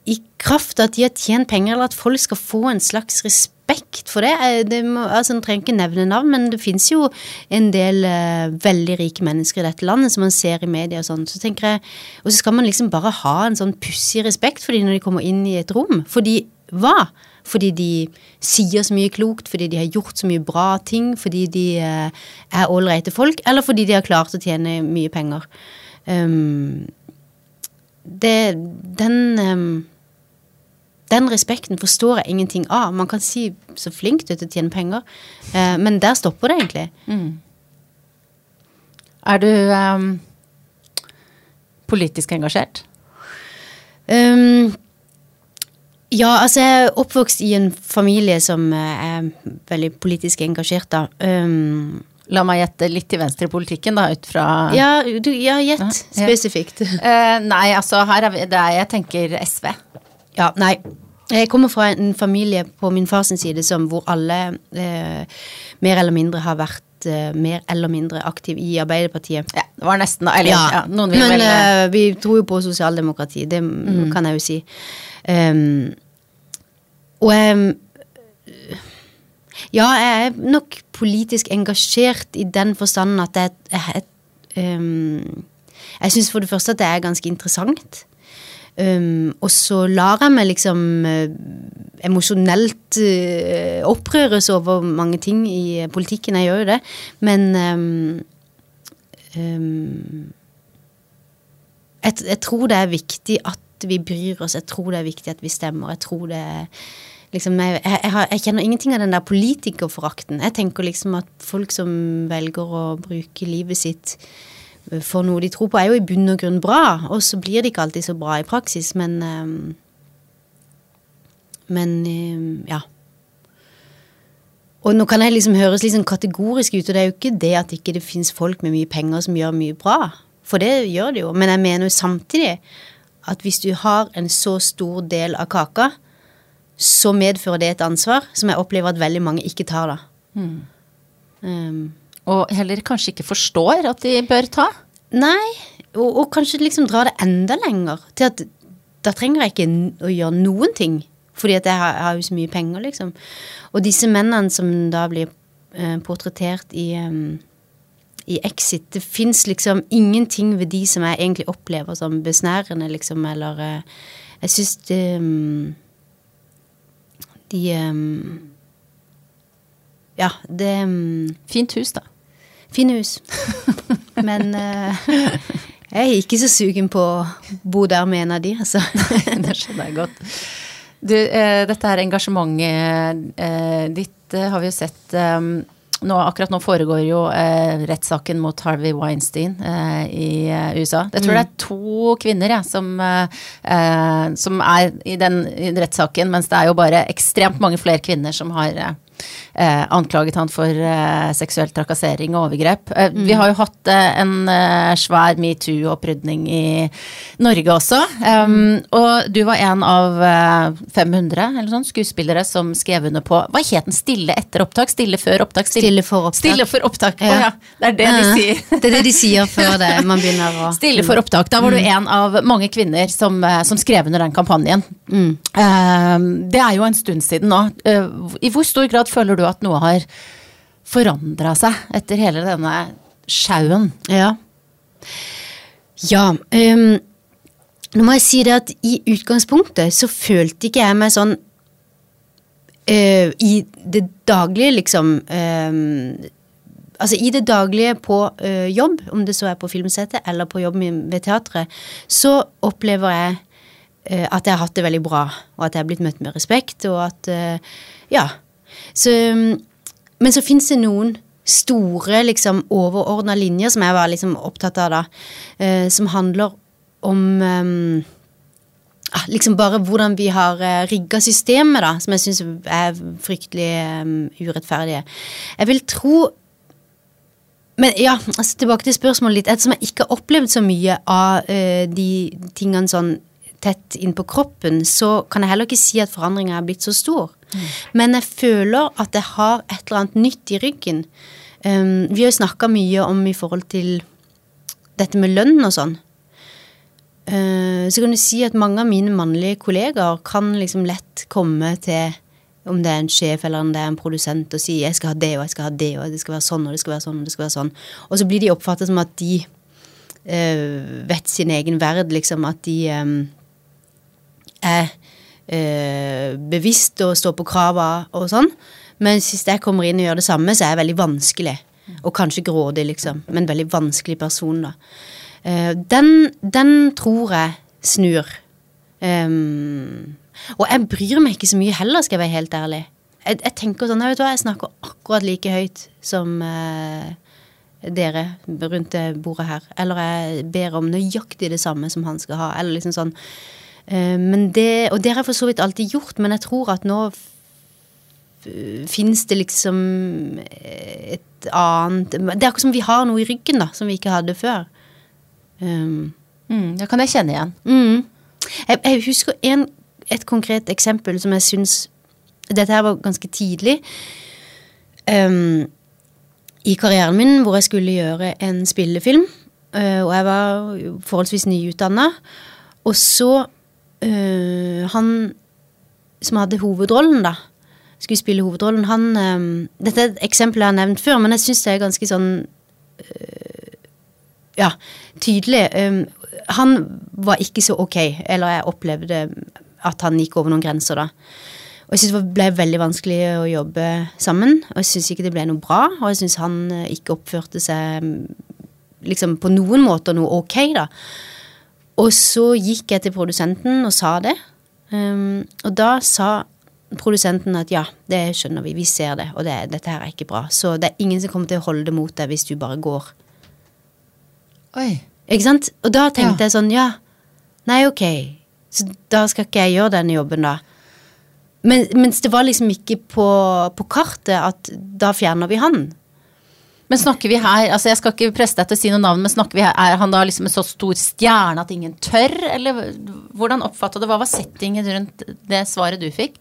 i kraft av at de har tjent penger, eller at folk skal få en slags respekt for det. Eh, det må, altså, En trenger ikke nevne navn, men det fins jo en del uh, veldig rike mennesker i dette landet som man ser i media og sånn. Så tenker jeg, Og så skal man liksom bare ha en sånn pussig respekt for dem når de kommer inn i et rom. Fordi hva? Fordi de sier så mye klokt, fordi de har gjort så mye bra ting, fordi de uh, er ålreite folk, eller fordi de har klart å tjene mye penger. Um, det, den um, den respekten forstår jeg ingenting av. Man kan si så flink du er til å tjene penger, eh, men der stopper det egentlig. Mm. Er du um, politisk engasjert? Um, ja, altså jeg er oppvokst i en familie som eh, er veldig politisk engasjert, da. Um, La meg gjette litt til venstre i politikken, da, ut fra Ja, du, ja gjett ja, spesifikt. Uh, nei, altså her er vi, det er, jeg tenker SV. Ja, nei. Jeg kommer fra en familie på min fars side som, hvor alle eh, mer eller mindre har vært eh, mer eller mindre aktiv i Arbeiderpartiet. Ja, det var nesten Eller ja, ja Men vel uh, vi tror jo på sosialdemokrati, det mm. kan jeg jo si. Um, og jeg Ja, jeg er nok politisk engasjert i den forstanden at jeg, jeg, jeg, um, jeg syns for det første at det er ganske interessant. Um, og så lar jeg meg liksom uh, emosjonelt uh, opprøres over mange ting i politikken. Jeg gjør jo det. Men um, um, jeg, jeg, tror det er viktig at vi bryr oss. Jeg tror det er viktig at vi stemmer. Jeg tror det liksom, jeg, jeg, har, jeg kjenner ingenting av den der politikerforakten. Jeg tenker liksom at folk som velger å bruke livet sitt for noe de tror på, er jo i bunn og grunn bra. Og så blir det ikke alltid så bra i praksis, men um, Men um, ja. Og nå kan jeg liksom høres litt sånn kategorisk ut, og det er jo ikke det at ikke det fins folk med mye penger som gjør mye bra. For det gjør det jo. Men jeg mener jo samtidig at hvis du har en så stor del av kaka, så medfører det et ansvar som jeg opplever at veldig mange ikke tar, da. Mm. Um, Og heller kanskje ikke forstår at de bør ta. nei, og, og kanskje liksom dra det enda lenger. Til at da trenger jeg ikke å gjøre noen ting. Fordi at jeg har, jeg har jo så mye penger, liksom. Og disse mennene som da blir eh, portrettert i, em, i Exit, det fins liksom ingenting ved de som jeg egentlig opplever som besnærende, liksom, eller eh, Jeg syns det em, De em, Ja, det em, Fint hus, da. Fine hus. Men uh, jeg er ikke så sugen på å bo der med en av de, altså. det skjønner jeg godt. Du, uh, dette her engasjementet uh, ditt har vi jo sett um, nå, Akkurat nå foregår jo eh, rettssaken mot Harvey Weinstein eh, i eh, USA. Jeg tror det er to kvinner ja, som, som er i den, i den rettssaken, mens det er jo bare ekstremt mange flere kvinner som har eh, eh, anklaget han for eh, seksuell trakassering og overgrep. Eh, Vi har jo hatt eh, en eh, svær metoo-opprydning i Norge også. Um, og du var en av eh, 500 eller sånn, skuespillere som skrev under på Hva het den? Stille etter opptak? Stille før opptak? Stille for opptak. Stille for opptak. Ja. Ja. ja. Det er det de sier. Det er det de sier før det, man begynner å Stille for opptak. Da var du en av mange kvinner som, eh, som skrev under den kampanjen. Eh, det er jo en stund siden nå. Eh, I hvor stor grad føler du at noe har forandra seg etter hele denne sjauen? Ja. Ja. Um, nå må jeg si det at i utgangspunktet så følte ikke jeg meg sånn uh, I det daglige, liksom ehm, Altså i det daglige på eh, jobb, om det så er på filmsettet eller på jobb ved teatret, så opplever jeg eh, at jeg har hatt det veldig bra, og at jeg har blitt møtt med respekt, og at Ja. Så, mm, men så fins det noen store, liksom overordna linjer som jeg var liksom opptatt av da, eh, som handler om eh, liksom bare hvordan vi har uh, rigga systemet, da, som jeg syns er fryktelig um, urettferdige. Jeg vil tro men ja, altså tilbake til spørsmålet litt. Ettersom jeg ikke har opplevd så mye av uh, de tingene sånn tett inn på kroppen, så kan jeg heller ikke si at forandringa er blitt så stor. Men jeg føler at jeg har et eller annet nytt i ryggen. Um, vi har jo snakka mye om i forhold til dette med lønn og sånn. Uh, så kan du si at mange av mine mannlige kollegaer kan liksom lett komme til om det er en sjef eller om det er en produsent og si 'jeg skal ha det og jeg skal ha det', og det skal være sånn og det skal være sånn og det skal være sånn. Og så blir de oppfattet som at de uh, vet sin egen verd, liksom. At de um, er eh, bevisst og står på krava og sånn. Men hvis jeg kommer inn og gjør det samme, så er jeg veldig vanskelig. Og kanskje grådig, liksom. Men veldig vanskelig person, da. Eh, den, den tror jeg snur. Um, og jeg bryr meg ikke så mye heller, skal jeg være helt ærlig. Jeg, jeg tenker sånn, jeg vet hva, jeg snakker akkurat like høyt som eh, dere rundt bordet her. Eller jeg ber om nøyaktig det samme som han skal ha. Eller liksom sånn. Eh, men det, og det har jeg for så vidt alltid gjort, men jeg tror at nå finnes det liksom et annet Det er akkurat som vi har noe i ryggen da, som vi ikke hadde før. Um, Mm, det kan jeg kjenne igjen. Mm. Jeg, jeg husker en, et konkret eksempel som jeg syns Dette her var ganske tidlig. Um, I karrieren min hvor jeg skulle gjøre en spillefilm. uh, og jeg var forholdsvis nyutdanna. Og så uh, Han som hadde hovedrollen, da, skulle spille hovedrollen, han um, Dette er et eksempel jeg har nevnt før, men jeg syns det er ganske sånn ja, tydelig. Han var ikke så ok, eller jeg opplevde at han gikk over noen grenser da. Og jeg syns det ble veldig vanskelig å jobbe sammen, og jeg syns ikke det ble noe bra, og jeg syns han ikke oppførte seg mm, liksom på noen måter noe ok, da. Og så gikk jeg til produsenten og sa det. Um, og da sa produsenten at ja, det skjønner vi, vi ser det, og det, dette her er ikke bra. Så det er ingen som kommer til å holde det mot deg hvis du bare går. Oi. Ikke sant? Og da tenkte Ja. jeg sånn, ja, nei, ok, så da skal ikke jeg gjøre denne jobben da. Men, mens det var liksom ikke på, på kartet at da fjerner vi han. Men snakker vi her, altså jeg skal ikke presse deg til å si noe navn, men snakker vi her, er han da liksom en så stor stjerne at ingen tør, eller hvordan oppfattet du, hva var settingen rundt det svaret du fikk?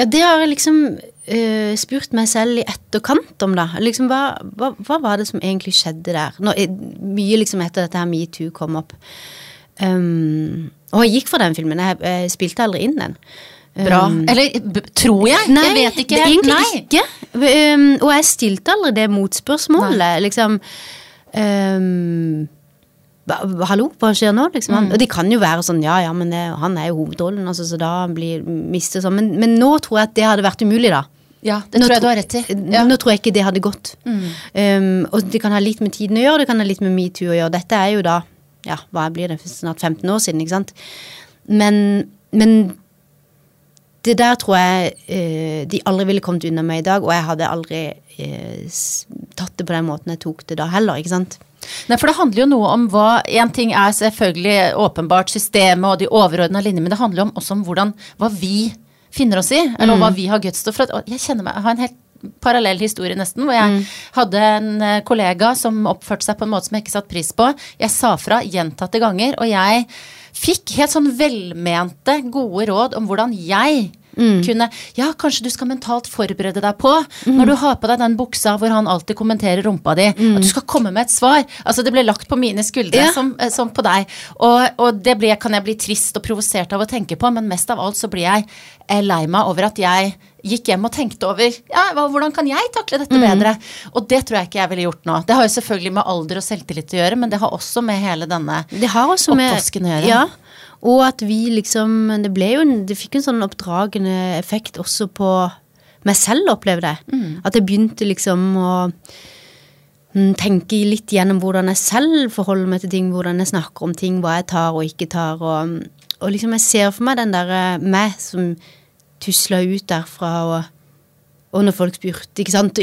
Ja, det har jeg liksom uh, spurt meg selv i etterkant om, da. Liksom, hva, hva, hva var det som egentlig skjedde der? Nå, mye liksom etter dette her metoo kom opp. Um, og jeg gikk for den filmen. Jeg, jeg spilte aldri inn den. Bra. Um, Eller tror jeg? Nei, jeg vet ikke. egentlig Nei. ikke. Um, og jeg stilte aldri det motspørsmålet. Liksom um, Hallo, hva skjer nå? Liksom, Mm. og det kan jo være sånn, ja ja, men det, han er jo hovedrollen, altså, så da blir mistet sånn. Men, men nå tror jeg at det hadde vært umulig, da. Ja, det Nå tror jeg du har rett i. Ja. Nå tror jeg ikke det hadde gått. Mm. Um, og det kan ha litt med tiden å gjøre, det kan ha litt med metoo å gjøre. Dette er jo da, ja, hva blir det, snart 15 år siden, ikke sant. Men, men det der tror jeg eh, de aldri ville kommet unna med i dag, og jeg hadde aldri eh, tatt det på den måten jeg tok det da heller, ikke sant. Nei, for det handler jo noe om hva En ting er selvfølgelig åpenbart systemet og de overordna linjene, men det handler jo også om hvordan hva vi finner oss i, eller hva vi har guts til. For jeg kjenner meg, jeg har en helt parallell historie nesten, hvor jeg hadde en eh, kollega som oppførte seg på en måte som jeg ikke satte pris på. Jeg sa fra gjentatte ganger, og jeg fikk helt sånn velmente, gode råd om hvordan jeg kunne Ja, kanskje du skal mentalt forberede deg på, når du har på deg den buksa hvor han alltid kommenterer rumpa di, at du skal komme med et svar. Altså, det ble lagt på mine skuldre Ja. som, eh, som på deg. Og, og det ble, kan jeg bli trist og provosert av å tenke på, men mest av alt så blir jeg eh, lei meg over at jeg gikk hjem og tenkte over ja, hvordan kan jeg takle dette bedre. Og det tror jeg ikke jeg ville gjort nå. Det har jo selvfølgelig med alder og selvtillit å gjøre, men det har også med hele denne Oppvasken å gjøre. Ja, og at vi liksom Det ble jo Det fikk en sånn oppdragende effekt også på meg selv, opplevde jeg. Mm. At jeg begynte liksom å mm, tenke litt gjennom hvordan jeg selv forholder meg til ting, hvordan jeg snakker om ting, hva jeg tar og ikke tar, og, og liksom jeg ser for meg den derre meg som tusla ut derfra, og, og når folk spurte, ikke sant,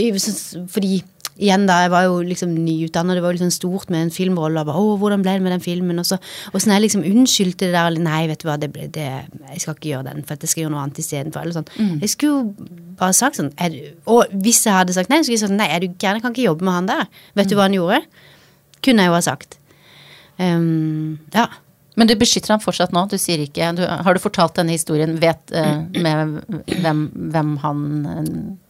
fordi igjen da, jeg var jo liksom nyutdannet, det var jo liksom stort med en filmrolle, og bare, å, hvordan ble det med den filmen, og så, og så når jeg liksom unnskyldte det der, eller, nei, vet du hva, det ble, det, jeg skal ikke gjøre den, for jeg skal gjøre noe annet i stedet for, sånn. Jeg skulle jo bare sagt sånn, du, og hvis jeg hadde sagt nei, så skulle jeg sagt, nei, er du gæren, jeg kan ikke jobbe med han der. Vet du hva han gjorde? Kunne jeg jo ha sagt. Um, ja. Men du beskytter ham fortsatt nå? Du sier ikke du, Har du fortalt denne historien? Vet eh, med hvem, hvem han eh,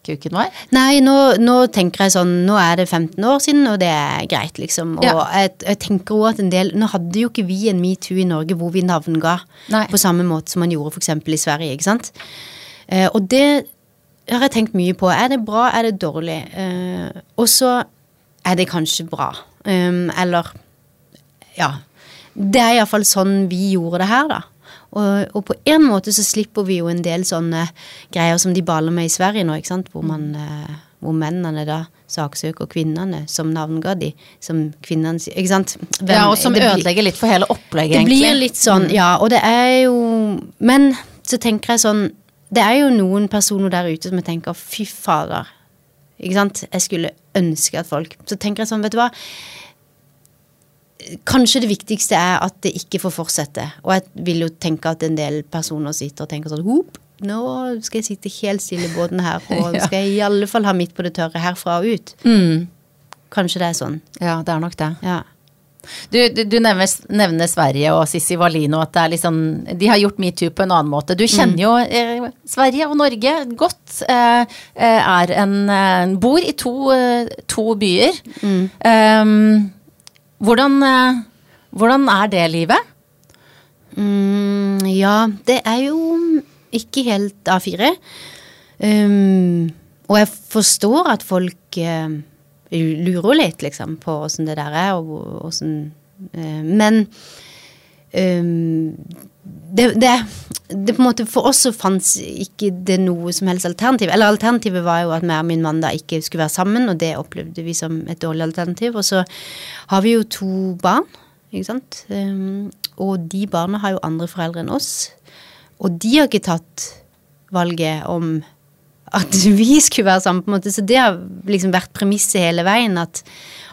kuken var? Nei, nå, nå tenker jeg sånn Nå er det 15 år siden, og det er greit, liksom. Og Ja. jeg, jeg tenker også at en del Nå hadde jo ikke vi en metoo i Norge hvor vi navnga Nei. på samme måte som man gjorde f.eks. i Sverige, ikke sant. Eh, og det har jeg tenkt mye på. Er det bra, er det dårlig? Og så er det kanskje bra. Um, eller ja. Det er iallfall sånn vi gjorde det her, da. Og, og på en måte så slipper vi jo en del sånne greier som de baler med i Sverige nå, ikke sant. Hvor, man, eh, hvor mennene da saksøker kvinnene som navnga de, som kvinnene Ikke sant. Hvem- ja, og som det blir- ødelegger litt for hele opplegget, det egentlig. blir litt sånn, ja, og det er jo Men så tenker jeg sånn Det er jo noen personer der ute som jeg tenker fy fader. Ikke sant? Jeg skulle ønske at folk Så tenker jeg sånn, vet du hva. Kanskje det viktigste er at det ikke får fortsette. Og jeg vil jo tenke at en del personer sitter og tenker sånn Hop, nå skal jeg sitte helt stille i båten her, og Ja. skal jeg i alle fall ha midt på det tørre herfra og ut. Mm. Kanskje det er sånn. Ja, det er nok det. Ja. Du, du, du nevner, nevner Sverige og Sissi Wallino, at det liksom, de har gjort metoo på en annen måte. Du kjenner jo eh, Sverige og Norge godt. Eh, eh, er en, eh, bor i to, eh, to byer. Um, hvordan, eh, hvordan er det livet? Mm, ja, det er jo ikke helt A4. Um, og jeg forstår at folk uh, lurer litt, liksom, på åssen det der er, og åssen uh, Men um, det, det, det på en måte For oss så fantes ikke det noe som helst alternativ. Eller alternativet var jo at meg og min mann da ikke skulle være sammen, og det opplevde vi som et dårlig alternativ. Og så har vi jo to barn. ikke sant. Um, og de barna har jo andre foreldre enn oss. Og de har ikke tatt valget om at vi skulle være sammen, på en måte. Så det har liksom vært premisset hele veien, at,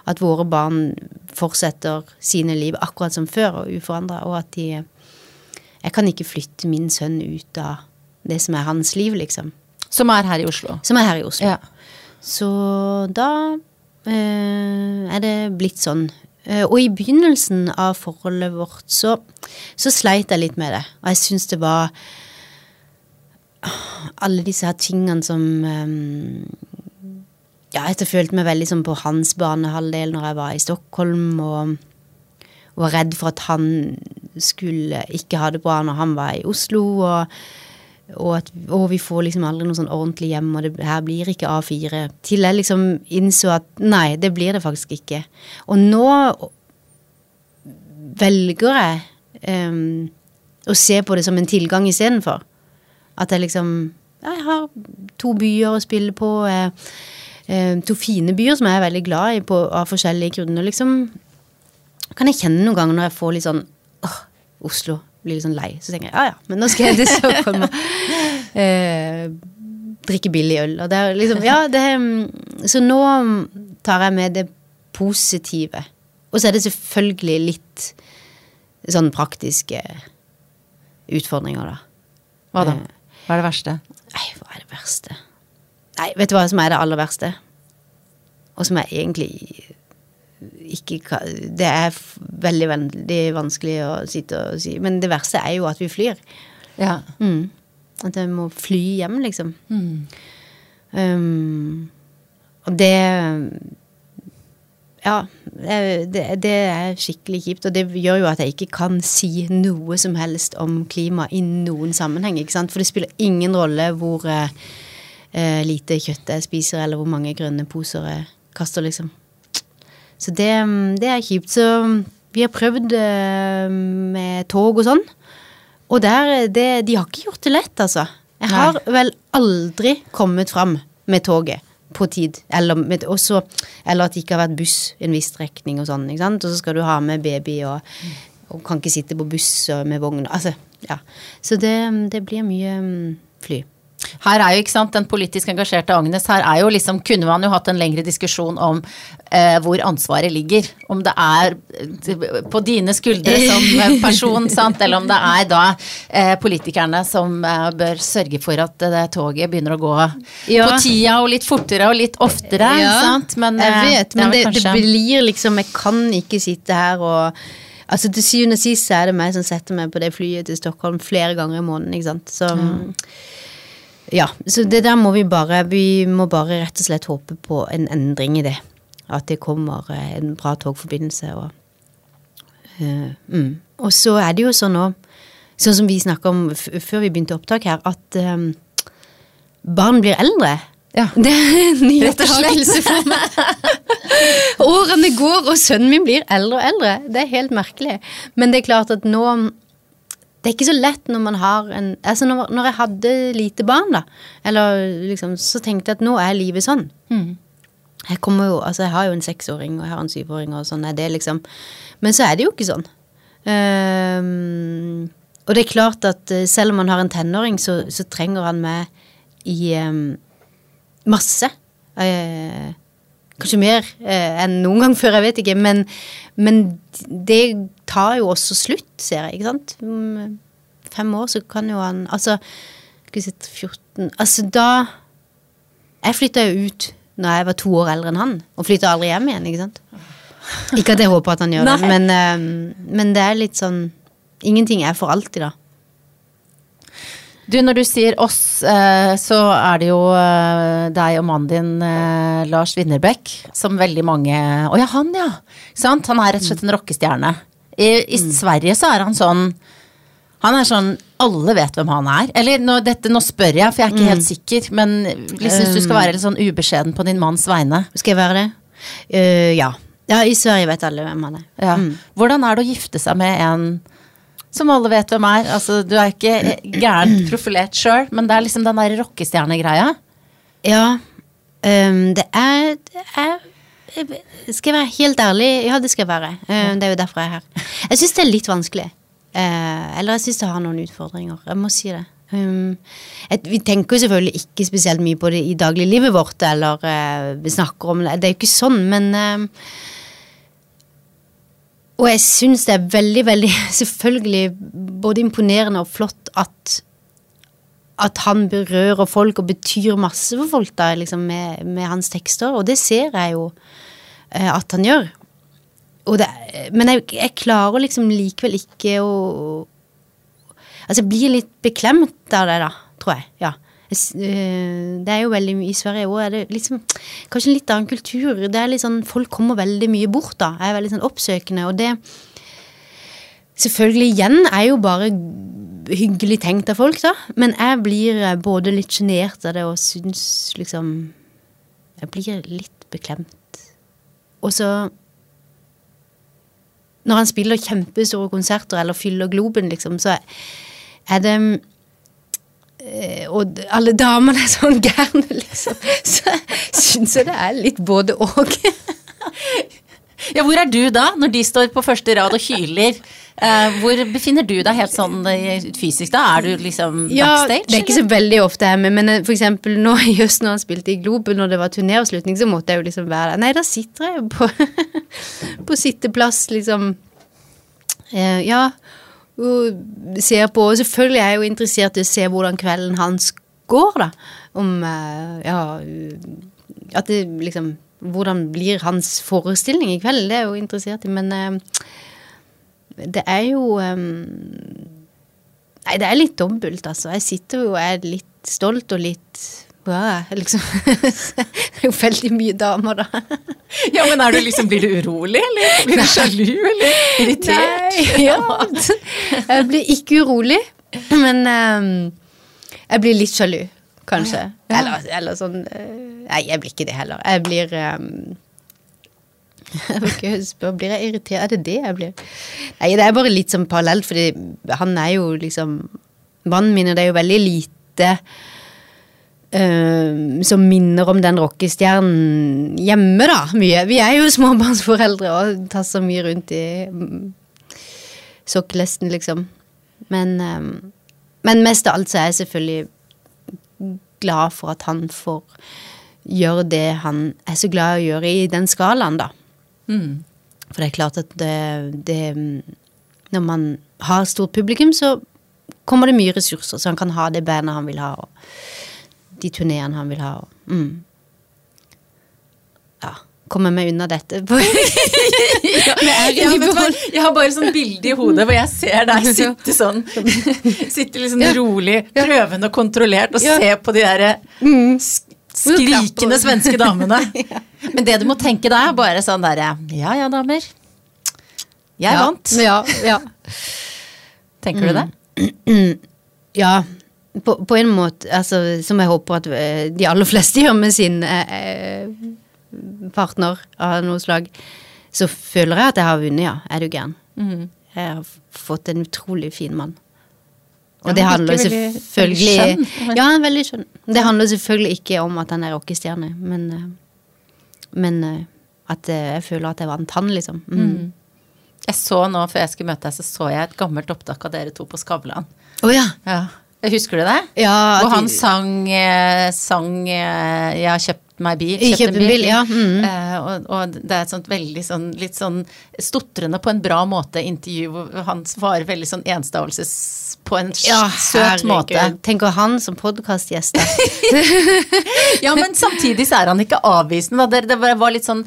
at våre barn fortsetter sine liv akkurat som før og uforandra, og at de Jeg kan ikke flytte min sønn ut av det som er hans liv, liksom. Som er her i Oslo. Som er her i Oslo. Ja. Så da eh, er det blitt sånn. Eh, og i begynnelsen av forholdet vårt så, så sleit jeg litt med det. Og jeg syns det var alle disse her tingene som eh, Ja, jeg følte meg veldig som på hans banehalvdel når jeg var i Stockholm, og var redd for at han skulle ikke ha det bra når han var i Oslo. og og, at, og vi får liksom aldri noe sånn ordentlig hjem, og det her blir ikke A4. Til jeg liksom innså at nei, det blir det faktisk ikke. Og nå velger jeg um, å se på det som en tilgang istedenfor. At jeg liksom Jeg har to byer å spille på. Eh, eh, to fine byer som jeg er veldig glad i på, av forskjellige grunner. Liksom kan jeg kjenne noen ganger når jeg får litt sånn åh, Oslo blir litt sånn lei. Så tenker jeg ja ja, men nå skal jeg til Stockholm og eh, drikke billig øl. Og det er liksom Ja, det Så nå tar jeg med det positive. Og så er det selvfølgelig litt sånn praktiske utfordringer, da. Hva da? Eh, Hva er det verste? Nei, hva er det verste? Nei, vet du hva som er det aller verste? Og som jeg egentlig ikke Det er veldig, veldig vanskelig å sitte og si. Men det verste er jo at vi flyr. Ja. Mm. At jeg må fly hjem, liksom. Um, og det Ja, det, det er skikkelig kjipt. Og det gjør jo at jeg ikke kan si noe som helst om klima i noen sammenheng. ikke sant? For det spiller ingen rolle hvor eh, lite kjøtt jeg spiser, eller hvor mange grønne poser jeg kaster, liksom. Så det, det er kjipt. Så vi har prøvd eh, med tog og sånn. Og der, det, de har ikke gjort det lett, altså. Jeg har vel aldri kommet fram med toget på tid. Eller, med, også, eller at det ikke har vært buss en viss strekning og sånn. ikke sant? Og så skal du ha med baby og, og kan ikke sitte på buss med vogn. Altså, ja. Så det, det blir mye mm, fly. Her er jo, ikke sant, den politisk engasjerte Agnes, her er jo liksom, kunne man jo hatt en lengre diskusjon om eh, hvor ansvaret ligger. Om det er eh, på dine skuldre som person, sant, eller om det er da eh, politikerne som eh, bør sørge for at det toget begynner å gå Ja. på tida og litt fortere og litt oftere, sant. Men, jeg eh, vet, men det, kanskje... det blir liksom Jeg kan ikke sitte her og Altså Til syvende og sist er det meg som setter meg på det flyet til Stockholm flere ganger i måneden. ikke sant? Så ja, så det der må vi bare Vi må bare rett og slett håpe på en endring i det. At det kommer eh, en bra togforbindelse og uh, mm. Og så er det jo sånn nå, sånn som vi snakka om før vi begynte opptak her, at um, barn blir eldre. Ja. Det er en ny Rett opptakelse for meg. Årene går, og sønnen min blir eldre og eldre. Det er helt merkelig. Men det er klart at nå Det er ikke så lett når man har en Altså når, når jeg hadde lite barn, da, eller liksom, så tenkte jeg at nå er livet sånn. Jeg kommer jo, altså jeg har jo en seksåring, og jeg har en syvåring, og sånn er det, liksom. Men så er det jo ikke sånn. Um, og det er klart at eh, selv om man har en tenåring, så, så trenger han meg i um, masse. Eh, kanskje mer eh, enn noen gang før, jeg vet ikke. Men, men det tar jo også slutt, ser jeg, ikke sant. Om fem år så kan jo han Altså, skal vi si 14 Altså da Jeg flytta jo ut når jeg var to år eldre enn han, og flytta aldri hjem igjen, ikke sant. Ikke at jeg håper at han gjør det, men, eh, men det er litt sånn Ingenting er for alltid, da. Du, når du sier oss, eh, så er det jo eh, deg og mannen din, eh, Lars Winnerbäck, som veldig mange Å ja, han, ja! Sant? Han er rett og slett en rockestjerne. I, i Sverige så er han sånn Han er sånn Alle vet hvem han er. Eller nå, dette, nå spør jeg, for jeg er ikke helt sikker, men hvis du skal være litt sånn ubeskjeden på din manns vegne. Skal jeg være det? Uh, ja. Ja, i Sverige vet alle hvem han er. Ja. Hvordan er det å gifte seg med en som alle vet hvem er? Altså, du er ikke gærent profilert sjøl, men det er liksom den der rockestjernegreia. Ja. Um, det er, det er skal jeg være helt ærlig, ja, det skal jeg være. Um, Det er jo derfor jeg er her. Jeg syns det er litt vanskelig. Uh, Eller jeg syns det har noen utfordringer. Jeg må si det. Um, et, vi tenker jo selvfølgelig ikke spesielt mye på det i dagliglivet vårt, eller uh, snakker om det. Det er jo ikke sånn, men eh, Og jeg syns det er veldig, veldig selvfølgelig både imponerende og flott at at han berører folk og betyr masse for folk da, liksom med, med hans tekster, og det ser jeg jo eh, at han gjør. Det, men jeg, jeg klarer liksom likevel ikke å Altså, jeg blir litt beklemt av det, da, tror jeg. Ja. Eh, Det er jo veldig mye I Sverige òg er det liksom kanskje en litt annen kultur. Det er litt sånn, Folk kommer veldig mye bort, da. Er veldig sånn oppsøkende, og det Selvfølgelig igjen er jo bare hyggelig tenkt av folk, da. Men jeg blir eh, både litt sjenert av det og syns liksom Jeg blir litt beklemt. Og så Når han spiller kjempestore konserter eller fyller Globen, liksom, så er det Og alle damene er sånn gærne, liksom. Så syns jeg det er litt både og. Ja, hvor er du da, når de står på første rad og hyler? Eh, hvor befinner du deg helt sånn eh, fysisk da? Er du liksom Ja, backstage? det er ikke så veldig ofte jeg er med, men eh, for eksempel nå i høst når han spilte i Globen, når det var turnéavslutning, så måtte jeg jo liksom være der. Nei, da sitter jeg jo på, på sitteplass, liksom. Eh, ja, ser på, og selvfølgelig er jeg jo interessert i å se hvordan kvelden hans går, da. Om, eh, ja, at det liksom, hvordan blir hans forestilling i kveld, det er jeg jo interessert i, men eh, det er jo eh, Nei, det er litt dobbelt, altså. Jeg sitter jo og er litt stolt og litt ja, liksom. Det er jo veldig mye damer, da. Ja, men du liksom, Blir du urolig, eller? Blir du sjalu, eller irritert? Nei, ja. Jeg blir ikke urolig, men um, jeg blir litt sjalu, kanskje. Ja. Eller, eller sånn eh, Nei, jeg blir ikke det heller. Jeg blir um, Jeg vil ikke spørre, Blir jeg irritert? Er det det jeg blir? Nei, det er bare litt sånn parallelt, fordi han er jo liksom Mannen min, og det er jo veldig lite eh, som minner om den rockestjernen hjemme, da. Mye. Vi er jo småbarnsforeldre og tasser mye rundt i mm, sokkelesten, liksom. Men, eh, men mest av alt så er jeg selvfølgelig glad for at han får gjøre det han er så glad i å gjøre i den skalaen, da. Mm. For det er klart at det, det Når man har stort publikum, så kommer det mye ressurser, så han kan ha det bandet han vil ha, og de turneene han vil ha. Mm. Ja. Kommer meg unna dette? Ja, jeg, vet du? Jeg har bare sånn bilde i hodet hvor jeg ser deg sitte sånn Sitte sånn Ja. rolig, prøvende og kontrollert og se på de derre Mm. skrikende svenske damene. Men det du må tenke da, er bare sånn derre Ja ja, damer. Jeg vant. Ja, ja. Tenker du det? Ja, på, på en måte, altså, som jeg håper at eh, de aller fleste gjør med sin eh, eh, partner av noe slag, så føler jeg at jeg har vunnet, ja. Er du gæren? Mm. Jeg har fått en utrolig fin mann. Og Ja, det han handler veldig- selvfølgelig veldig skjønn. Ja, han er veldig skjønn. Det handler selvfølgelig ikke om at han er rockestjerne, men, eh, men at jeg føler at jeg vant han, liksom. Mm. Jeg så nå, før jeg skulle møte deg, så så jeg et gammelt opptak av dere to på Skavlan. Oh, ja. Ja. Husker du det? ja Hvor han sang, eh, sang eh, 'Jeg har kjøpt meg bil'. Jeg kjøpt en bil, ja. Mm. Eh, og, og det er et sånt veldig sånn litt sånn stotrende på en bra måte intervju hvor han svarer veldig sånn enstavelses på en Ja, søt måte. Tenker han som podkastgjest. Ja, men samtidig så er han ikke avvisende. Det, det var- litt sånn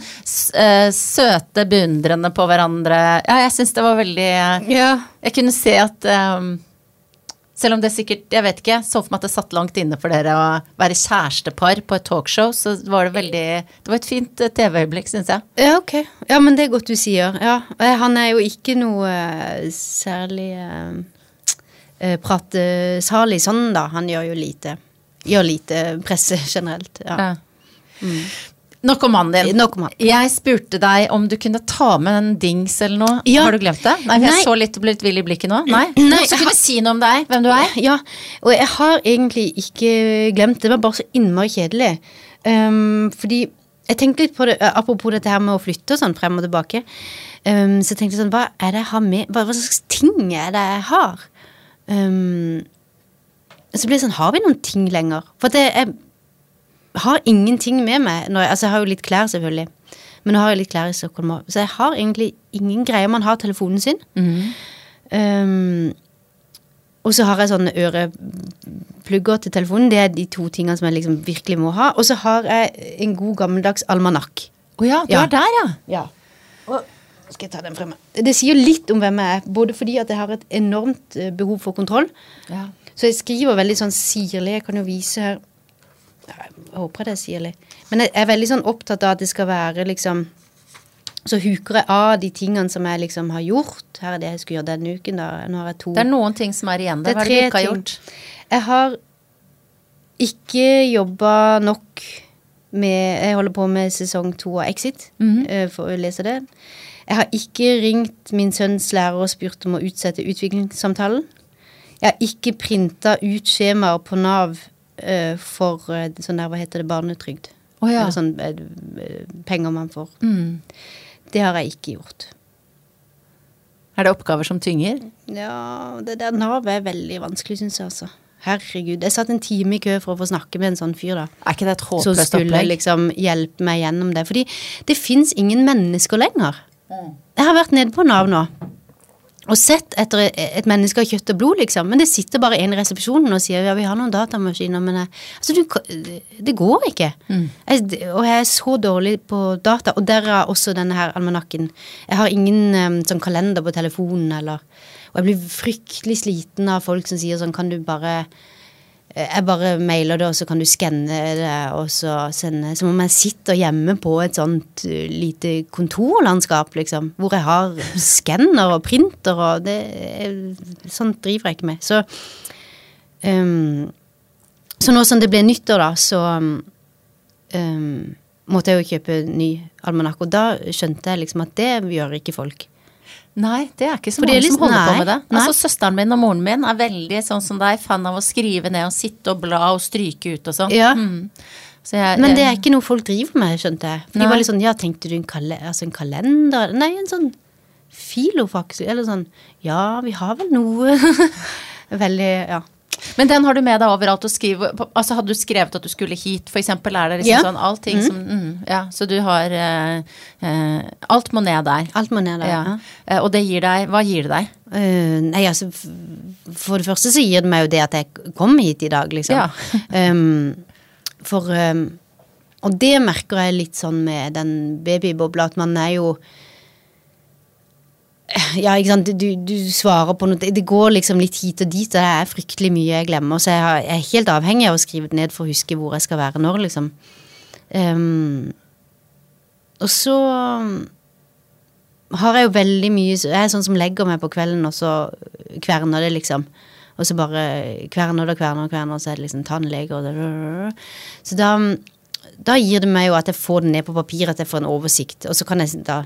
eh, søte, beundrende på hverandre. Ja, jeg syns det var veldig ja. Jeg kunne se at ehm, selv om det sikkert Jeg vet ikke, så for meg at det satt langt inne for dere å være kjærestepar på et talkshow, så var det veldig Det var et fint eh, TV-øyeblikk, syns jeg. Ja, ok. Ja, men det er godt du sier. Ja, eh, Han er jo ikke noe eh, særlig eh, pratesalig sånn, da. Han gjør jo lite. Gjør lite presse generelt. Ja. Ja. Nok om mannen din. Nok om han. Jeg spurte deg om du kunne ta med en dings eller noe. Ja. Har du glemt det? Nei, for Nei. Jeg så litt og ble litt vill i blikket nå. Nei? Nei, så jeg kunne har- si noe om deg? Hvem du er? Ja, og jeg har egentlig ikke glemt det. Det var bare så innmari kjedelig. Um, fordi Jeg tenkte litt på det, eh, apropos dette her med å flytte og sånn frem og tilbake. Um, så tenkte jeg sånn, hva er det jeg har med Hva, hva slags ting er det jeg har? Um, så blir det sånn, har vi noen ting lenger? For det, jeg har ingenting med meg. Jeg, altså, jeg har jo litt klær, selvfølgelig. Men nå har jeg litt klær i Stockholm òg. Så jeg har egentlig ingen greier. Man har telefonen sin. Um, og så har jeg sånne øreplugger til telefonen. Det er de to tingene som jeg liksom virkelig må ha. Og så har jeg en god gammeldags almanakk. Å ja, du Ja. er der, ja. Ja. Og skal jeg ta den fremme? Det sier litt om hvem jeg er, både fordi at jeg har et enormt eh, behov for kontroll. ja. Så jeg skriver veldig sånn sirlig. Jeg kan jo vise her Jeg håper det sier litt. Men jeg er veldig sånn opptatt av at det skal være liksom Så huker jeg av de tingene som jeg liksom har gjort. Her er det jeg skulle gjøre denne uken, da. Nå har jeg to Det er noen ting som er igjen der. Hva er det du ikke har gjort? Jeg har ikke jobba nok med Jeg holder på med sesong to av Exit, eh, for å lese det. Jeg har ikke ringt min sønns lærer og spurt om å utsette utviklingssamtalen. Jeg har ikke printa ut skjemaer på Nav for eh, sånn der, hva heter det, barnetrygd. Oh, ja. Eller sånn eh, penger man får. Mm. Det har jeg ikke gjort. Er det oppgaver som tynger? Ja, det der Nav er veldig vanskelig, syns jeg, altså. Herregud. Jeg satt en time i kø for å få snakke med en sånn fyr, da. Er ikke det et Som skulle liksom hjelpe meg gjennom det. Fordi det fins ingen mennesker lenger. Jeg har vært nede på Nav nå og sett etter et menneske av kjøtt og blod, liksom. Men det sitter bare en i resepsjonen og sier ja, vi har noen datamaskiner, men jeg, altså, du, det går ikke. Jeg, og jeg er så dårlig på data, og derav også denne her almanakken. Jeg har ingen um, sånn kalender på telefonen, eller Og jeg blir fryktelig sliten av folk som sier sånn, kan du bare jeg bare mailer det, og så kan du skanne det og så sende Som om jeg sitter hjemme på et sånt uh, lite kontorlandskap, liksom. Hvor jeg har skanner og printer og det Sånt driver jeg ikke med. Så um, Så nå som det ble nyttår, da, så um, måtte jeg jo kjøpe ny almanakk. Og da skjønte jeg liksom at det gjør ikke folk. Nei, det er ikke så mange som holder holder på med det. nei. Altså Søsteren min og moren min er veldig sånn som deg, fan av å skrive ned og sitte og bla og stryke ut og sånn. Ja. Mm. Så jeg, Men det er ikke noe folk driver med, skjønte jeg. For de var litt sånn, ja, tenkte du en, kal altså en kalender? Nei, en sånn filofax, eller sånn, ja, vi har vel noe. Veldig, ja. Men den har du med deg overalt og skriver Altså hadde du skrevet at du skulle hit, eksempel, er det liksom Ja. sånn allting som mm, Ja, så du har uh, uh, Alt må ned der. Alt må ned der. Ja. Ja. Eh, og det gir deg Hva gir det deg? Uh, nei, altså, for det første så gir det meg jo det at jeg kom hit i dag, liksom. Ja. um, for um, Og det merker jeg litt sånn med den babybobla, at man er jo ja, ikke sant, du, du svarer på noe Det går liksom litt hit og dit, og det er fryktelig mye jeg glemmer. Så jeg, er helt avhengig av å skrive det ned for å huske hvor jeg skal være når, liksom. Um, og så har jeg jo veldig mye Jeg er sånn som legger meg på kvelden, og så kverner det, liksom. Og så bare kverner det og kverner og kverner, og så er det liksom tannlege og Så da, da gir det meg jo at jeg får det ned på papir, at jeg får en oversikt. Og så kan jeg da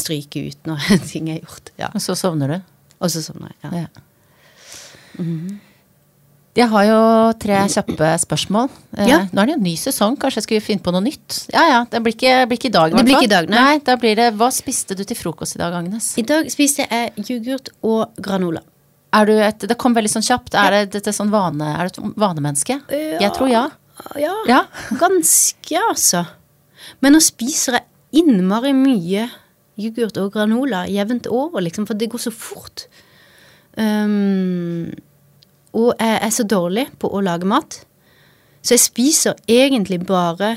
stryke ut når ting er gjort. Ja. Og så sovner du? Og så sånn, ja. Ja. Mhm. Jeg har jo tre kjappe spørsmål. Eh, Ja. Nå er det jo ny sesong, kanskje jeg skulle finne på noe nytt? Ja ja, det blir ikke, blir ikke i dag, i Det hvert blir fall. dag, nei. Da blir det Hva spiste du til frokost i dag, Agnes? I dag spiste jeg yoghurt og granola. Er du et Det kom veldig sånn kjapt. Er det dette sånn vane Er du et vanemenneske? Ja. Jeg tror ja. Ja, Ja. ganske, altså. Men nå spiser jeg innmari mye yoghurt og granola jevnt over, liksom, for det går så fort. Um, og jeg er så dårlig på å lage mat, så jeg spiser egentlig bare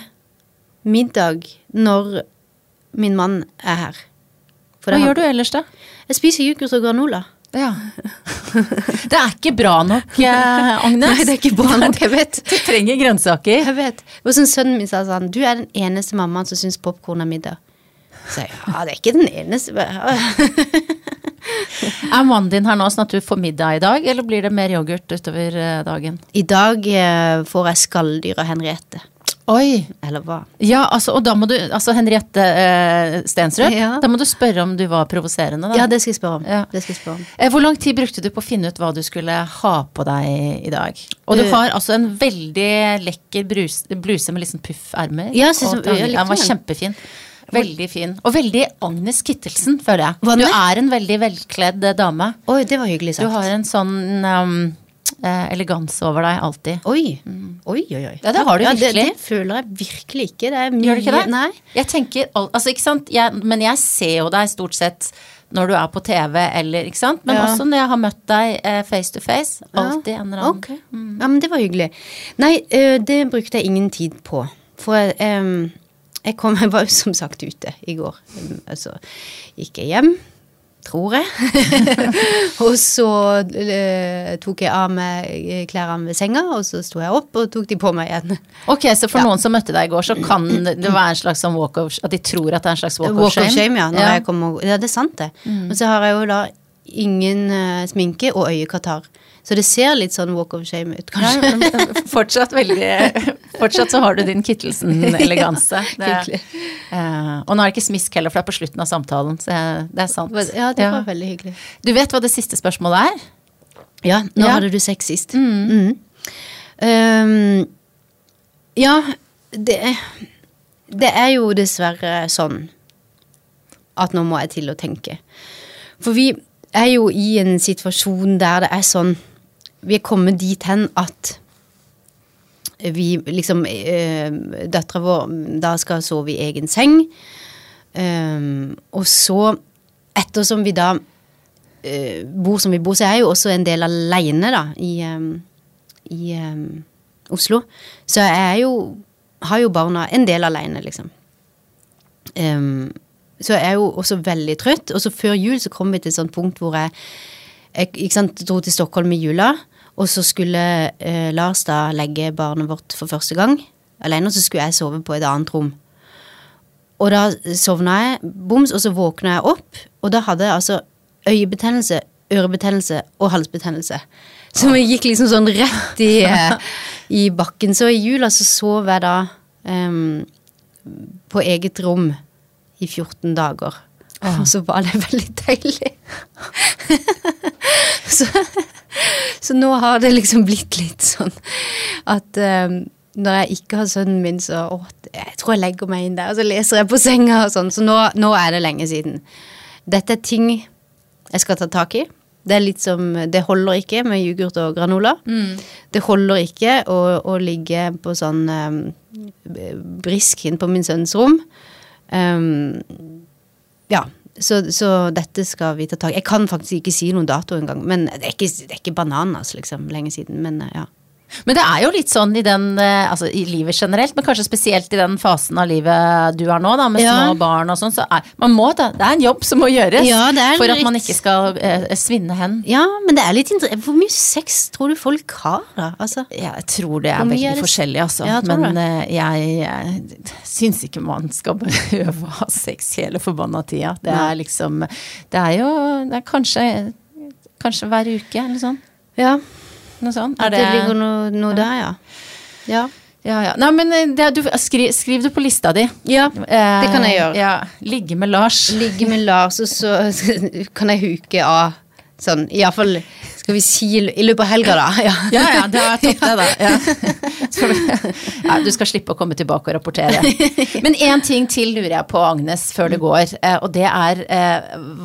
middag når min mann er her. Hva gjør du ellers, da? Jeg spiser yoghurt og granola. Ja. Det er ikke bra nok, eh, Agnes. Nei, det er ikke bra nok, jeg vet. Du trenger grønnsaker. Jeg vet. Og som sønnen min sa sånn, du er den eneste mammaen som syns popkorn er middag. Så jeg, ja, det er ikke den eneste. Er mannen din her nå sånn at du får middag i dag, eller blir det mer yoghurt utover eh, dagen? I dag eh, får jeg skalldyr av Henriette. Oi. Eller hva? Ja, altså, og da må du Altså Henriette eh, Stensrud, Ja. da må du spørre om du var provoserende. Ja, det skal jeg spørre om. Ja. Det skal jeg spørre om. Eh, Hvor lang tid brukte du på å finne ut hva du skulle ha på deg i dag? Og du du har altså en veldig lekker brus, bluse med sånn puffermer. Ja, jeg synes- og tranger. jeg Den var kjempefin. Veldig fin. Og veldig Agnes Kittelsen, føler jeg. Var Du er en veldig velkledd eh, dame. Oi, det var hyggelig sagt. Du har en sånn um, eh, eleganse over deg alltid. Oi. Oi, oi, oi. Ja, det har du ja, virkelig. det føler jeg virkelig ikke. Det er mye Gjør du ikke det? Nei. Jeg tenker, altså ikke sant, jeg, Men jeg ser jo deg stort sett når du er på TV eller ikke sant, men Ja. også når jeg har møtt deg eh, face to face. Ja. Alltid en eller annen. Ok. Ja, men det var hyggelig. Nei, det brukte jeg ingen tid på. For em, jeg, kom, jeg var jo som sagt ute i går. Altså gikk jeg hjem, tror jeg. og så uh, tok jeg av meg klærne ved senga, og så sto jeg opp og tok de på meg igjen. Ok, så for noen som møtte deg i går, så kan det være en slags sånn walk of At de tror at det er en slags walk, Walk of shame, ja. Når Ja. Jeg Kommer, ja, det er sant, det. Og så har jeg jo da ingen uh, sminke og øyekatarr. Så det ser litt sånn walk of shame ut, kanskje. Ja, fortsatt veldig Fortsatt så har du din Kittelsen-eleganse. Ja, Hyggelig. eh, og nå er det ikke smisk heller, for det er på slutten av samtalen. Så det er sant. Ja, det var veldig hyggelig. Du vet hva det siste spørsmålet er? Ja, nå Ja. hadde du sex sist. Mm. Um, ja, det, det er jo dessverre sånn at nå må jeg til å tenke. For vi er jo i en situasjon der det er sånn Vi er kommet dit hen at vi liksom eh, Dattera vår da skal sove i egen seng. Um, og så, ettersom vi da eh, bor som vi bor, så er jeg jo også en del aleine, da, i, em, i Oslo. Så jeg jo Har jo barna en del aleine, liksom. Em, så jeg er jo også veldig trøtt. Og så før jul så kom vi til et sånt punkt hvor jeg, jeg ikke sant, dro til Stockholm i jula. Og så skulle eh, Lars da legge barnet vårt for første gang alene, og så skulle jeg sove på et annet rom. Og da sovna jeg, boms, og så våkna jeg opp, og da hadde jeg altså øyebetennelse, ørebetennelse og halsbetennelse. Så vi gikk liksom sånn rett i, i bakken. Så i jula så sov jeg da um, på eget rom i 14 dager. Og så var det veldig deilig. så, så nå har det liksom blitt litt sånn at um, når jeg ikke har sønnen min, så å, jeg tror jeg legger meg inn der, og så leser jeg på senga og sånn. Så nå, nå er det lenge siden. Dette er ting jeg skal ta tak i. Det er litt som Det holder ikke med yoghurt og granola. Det holder ikke å, å ligge på sånn um, brisk inn på min sønns rom. Um, ja, så, så dette skal vi ta tak i. Jeg kan faktisk ikke si noen dato engang. Men det er ikke, det er ikke bananas, liksom. Lenge siden. Men uh, ja. Men det er jo litt sånn i den, eh, altså i livet generelt, men kanskje spesielt i den fasen av livet du er nå, da, med Ja. små barn og sånn, så er man må det er en jobb som må gjøres Ja, for at man ikke skal eh, svinne hen. ja, men det er litt interessant. Hvor mye sex tror du folk har, da? Altså, Ja, Jeg tror det er veldig er det- forskjellig, altså. Men eh, jeg, jeg syns ikke man skal behøve å ha sex hele forbanna tida. Det er liksom Det er jo det er kanskje, kanskje hver uke, eller sånn. ja. Noe sånt. Det, Er det, ligger noe, noe der, ja. Ja. ja, ja. Nei, men eh, det, du, skriv, skriv det på lista di. ja. Eh, Det kan jeg gjøre. Ja, Ligge med Lars. Ligge med Lars, og så kan jeg huke av sånn Iallfall skal vi si i løpet av helga, da. Ja. Ja, ja, det var topp det, da. Ja. Ja, du skal slippe å komme tilbake og rapportere. Men én ting til lurer jeg på, Agnes, før det går. eh, Og det er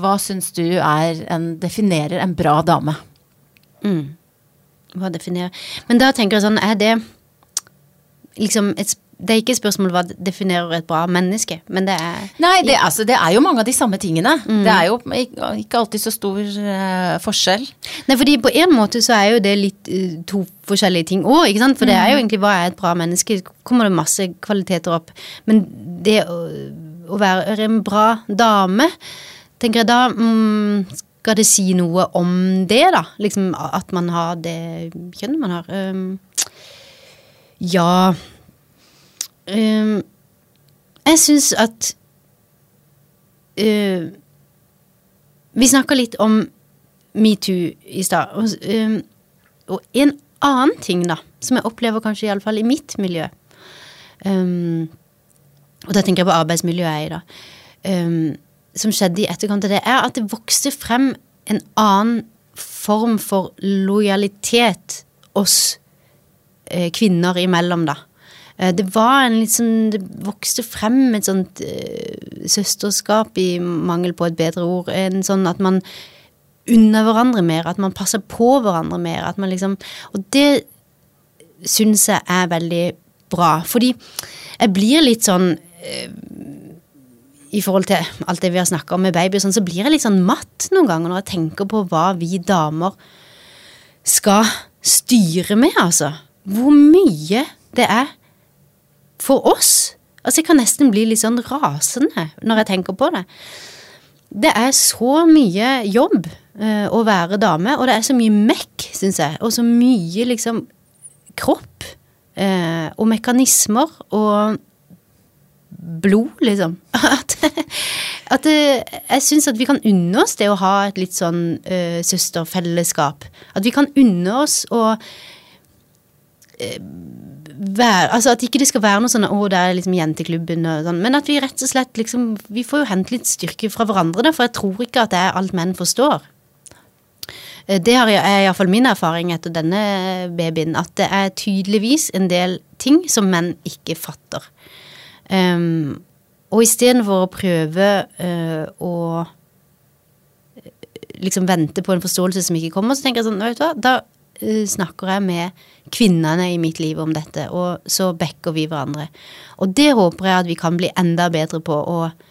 Hva syns du er en, definerer en bra dame? Hva definerer Men da tenker jeg sånn, er det liksom et, Det er ikke et spørsmål hva definerer et bra menneske, men det er Nei, det, altså, det er jo mange av de samme tingene. Det er jo ikke, ikke alltid så stor uh, forskjell. Nei, fordi på en måte så er jo det litt uh, to forskjellige ting òg, ikke sant? For det er jo egentlig hva er et bra menneske, kommer det masse kvaliteter opp. Men det å, å være en bra dame, tenker jeg da mm, skal det si noe om det, da? Liksom at man har det kjønnet man har. Um, ja um, Jeg syns at uh, Vi snakka litt om metoo i stad. Og, um, og en annen ting, da, som jeg opplever kanskje iallfall i mitt miljø, og da tenker jeg på arbeidsmiljøet jeg er i, da. Som skjedde i etterkant av det, er at det vokste frem en annen form for lojalitet oss eh, kvinner imellom, da. Eh, det var en litt sånn Det vokste frem et sånt eh, søsterskap, i mangel på et bedre ord. En sånn at man unner hverandre mer, at man passer på hverandre mer. At man liksom Og det syns jeg er veldig bra. Fordi jeg blir litt sånn eh, i forhold til alt det vi har snakka om med baby, sånn, så blir jeg litt sånn matt noen ganger når jeg tenker på hva vi damer skal styre med, altså. Hvor mye det er for oss. Altså, jeg kan nesten bli litt sånn rasende når jeg tenker på det. Det er så mye jobb uh, å være dame, og det er så mye mekk, syns jeg. Og så mye liksom kropp uh, og mekanismer og blod, liksom. At, at jeg syns at vi kan unne oss det å ha et litt sånn uh, søsterfellesskap. At vi kan unne oss å uh, være Altså at ikke det skal være noe sånn å, det er liksom jenteklubben og sånn, men at vi rett og slett liksom Vi får jo hente litt styrke fra hverandre, da, for jeg tror ikke at det er alt menn forstår. Det er iallfall min erfaring etter denne babyen, at det er tydeligvis en del ting som menn ikke fatter. Um, og istedenfor å prøve uh, å liksom vente på en forståelse som ikke kommer, så tenker jeg sånn, vet du hva, da uh, snakker jeg med kvinnene i mitt liv om dette, og så backer vi hverandre. Og det håper jeg at vi kan bli enda bedre på, og,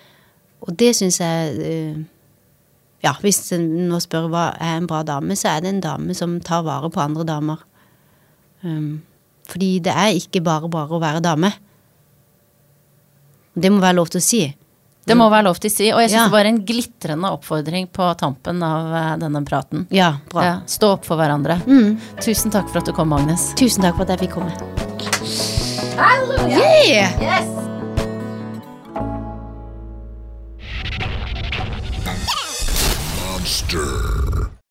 og det syns jeg uh, Ja, hvis en nå spør hva er en bra dame, så er det en dame som tar vare på andre damer. Um, fordi det er ikke bare bare å være dame. Det må være lov til å si. Det må være lov til å si. Og jeg syns ja. det var en glitrende oppfordring på tampen av eh, denne praten. Ja, bra. Ja, stå opp for hverandre. Mm. Tusen takk for at du kom, Agnes. Tusen takk for at jeg fikk komme. Halleluja! Yes. Monster.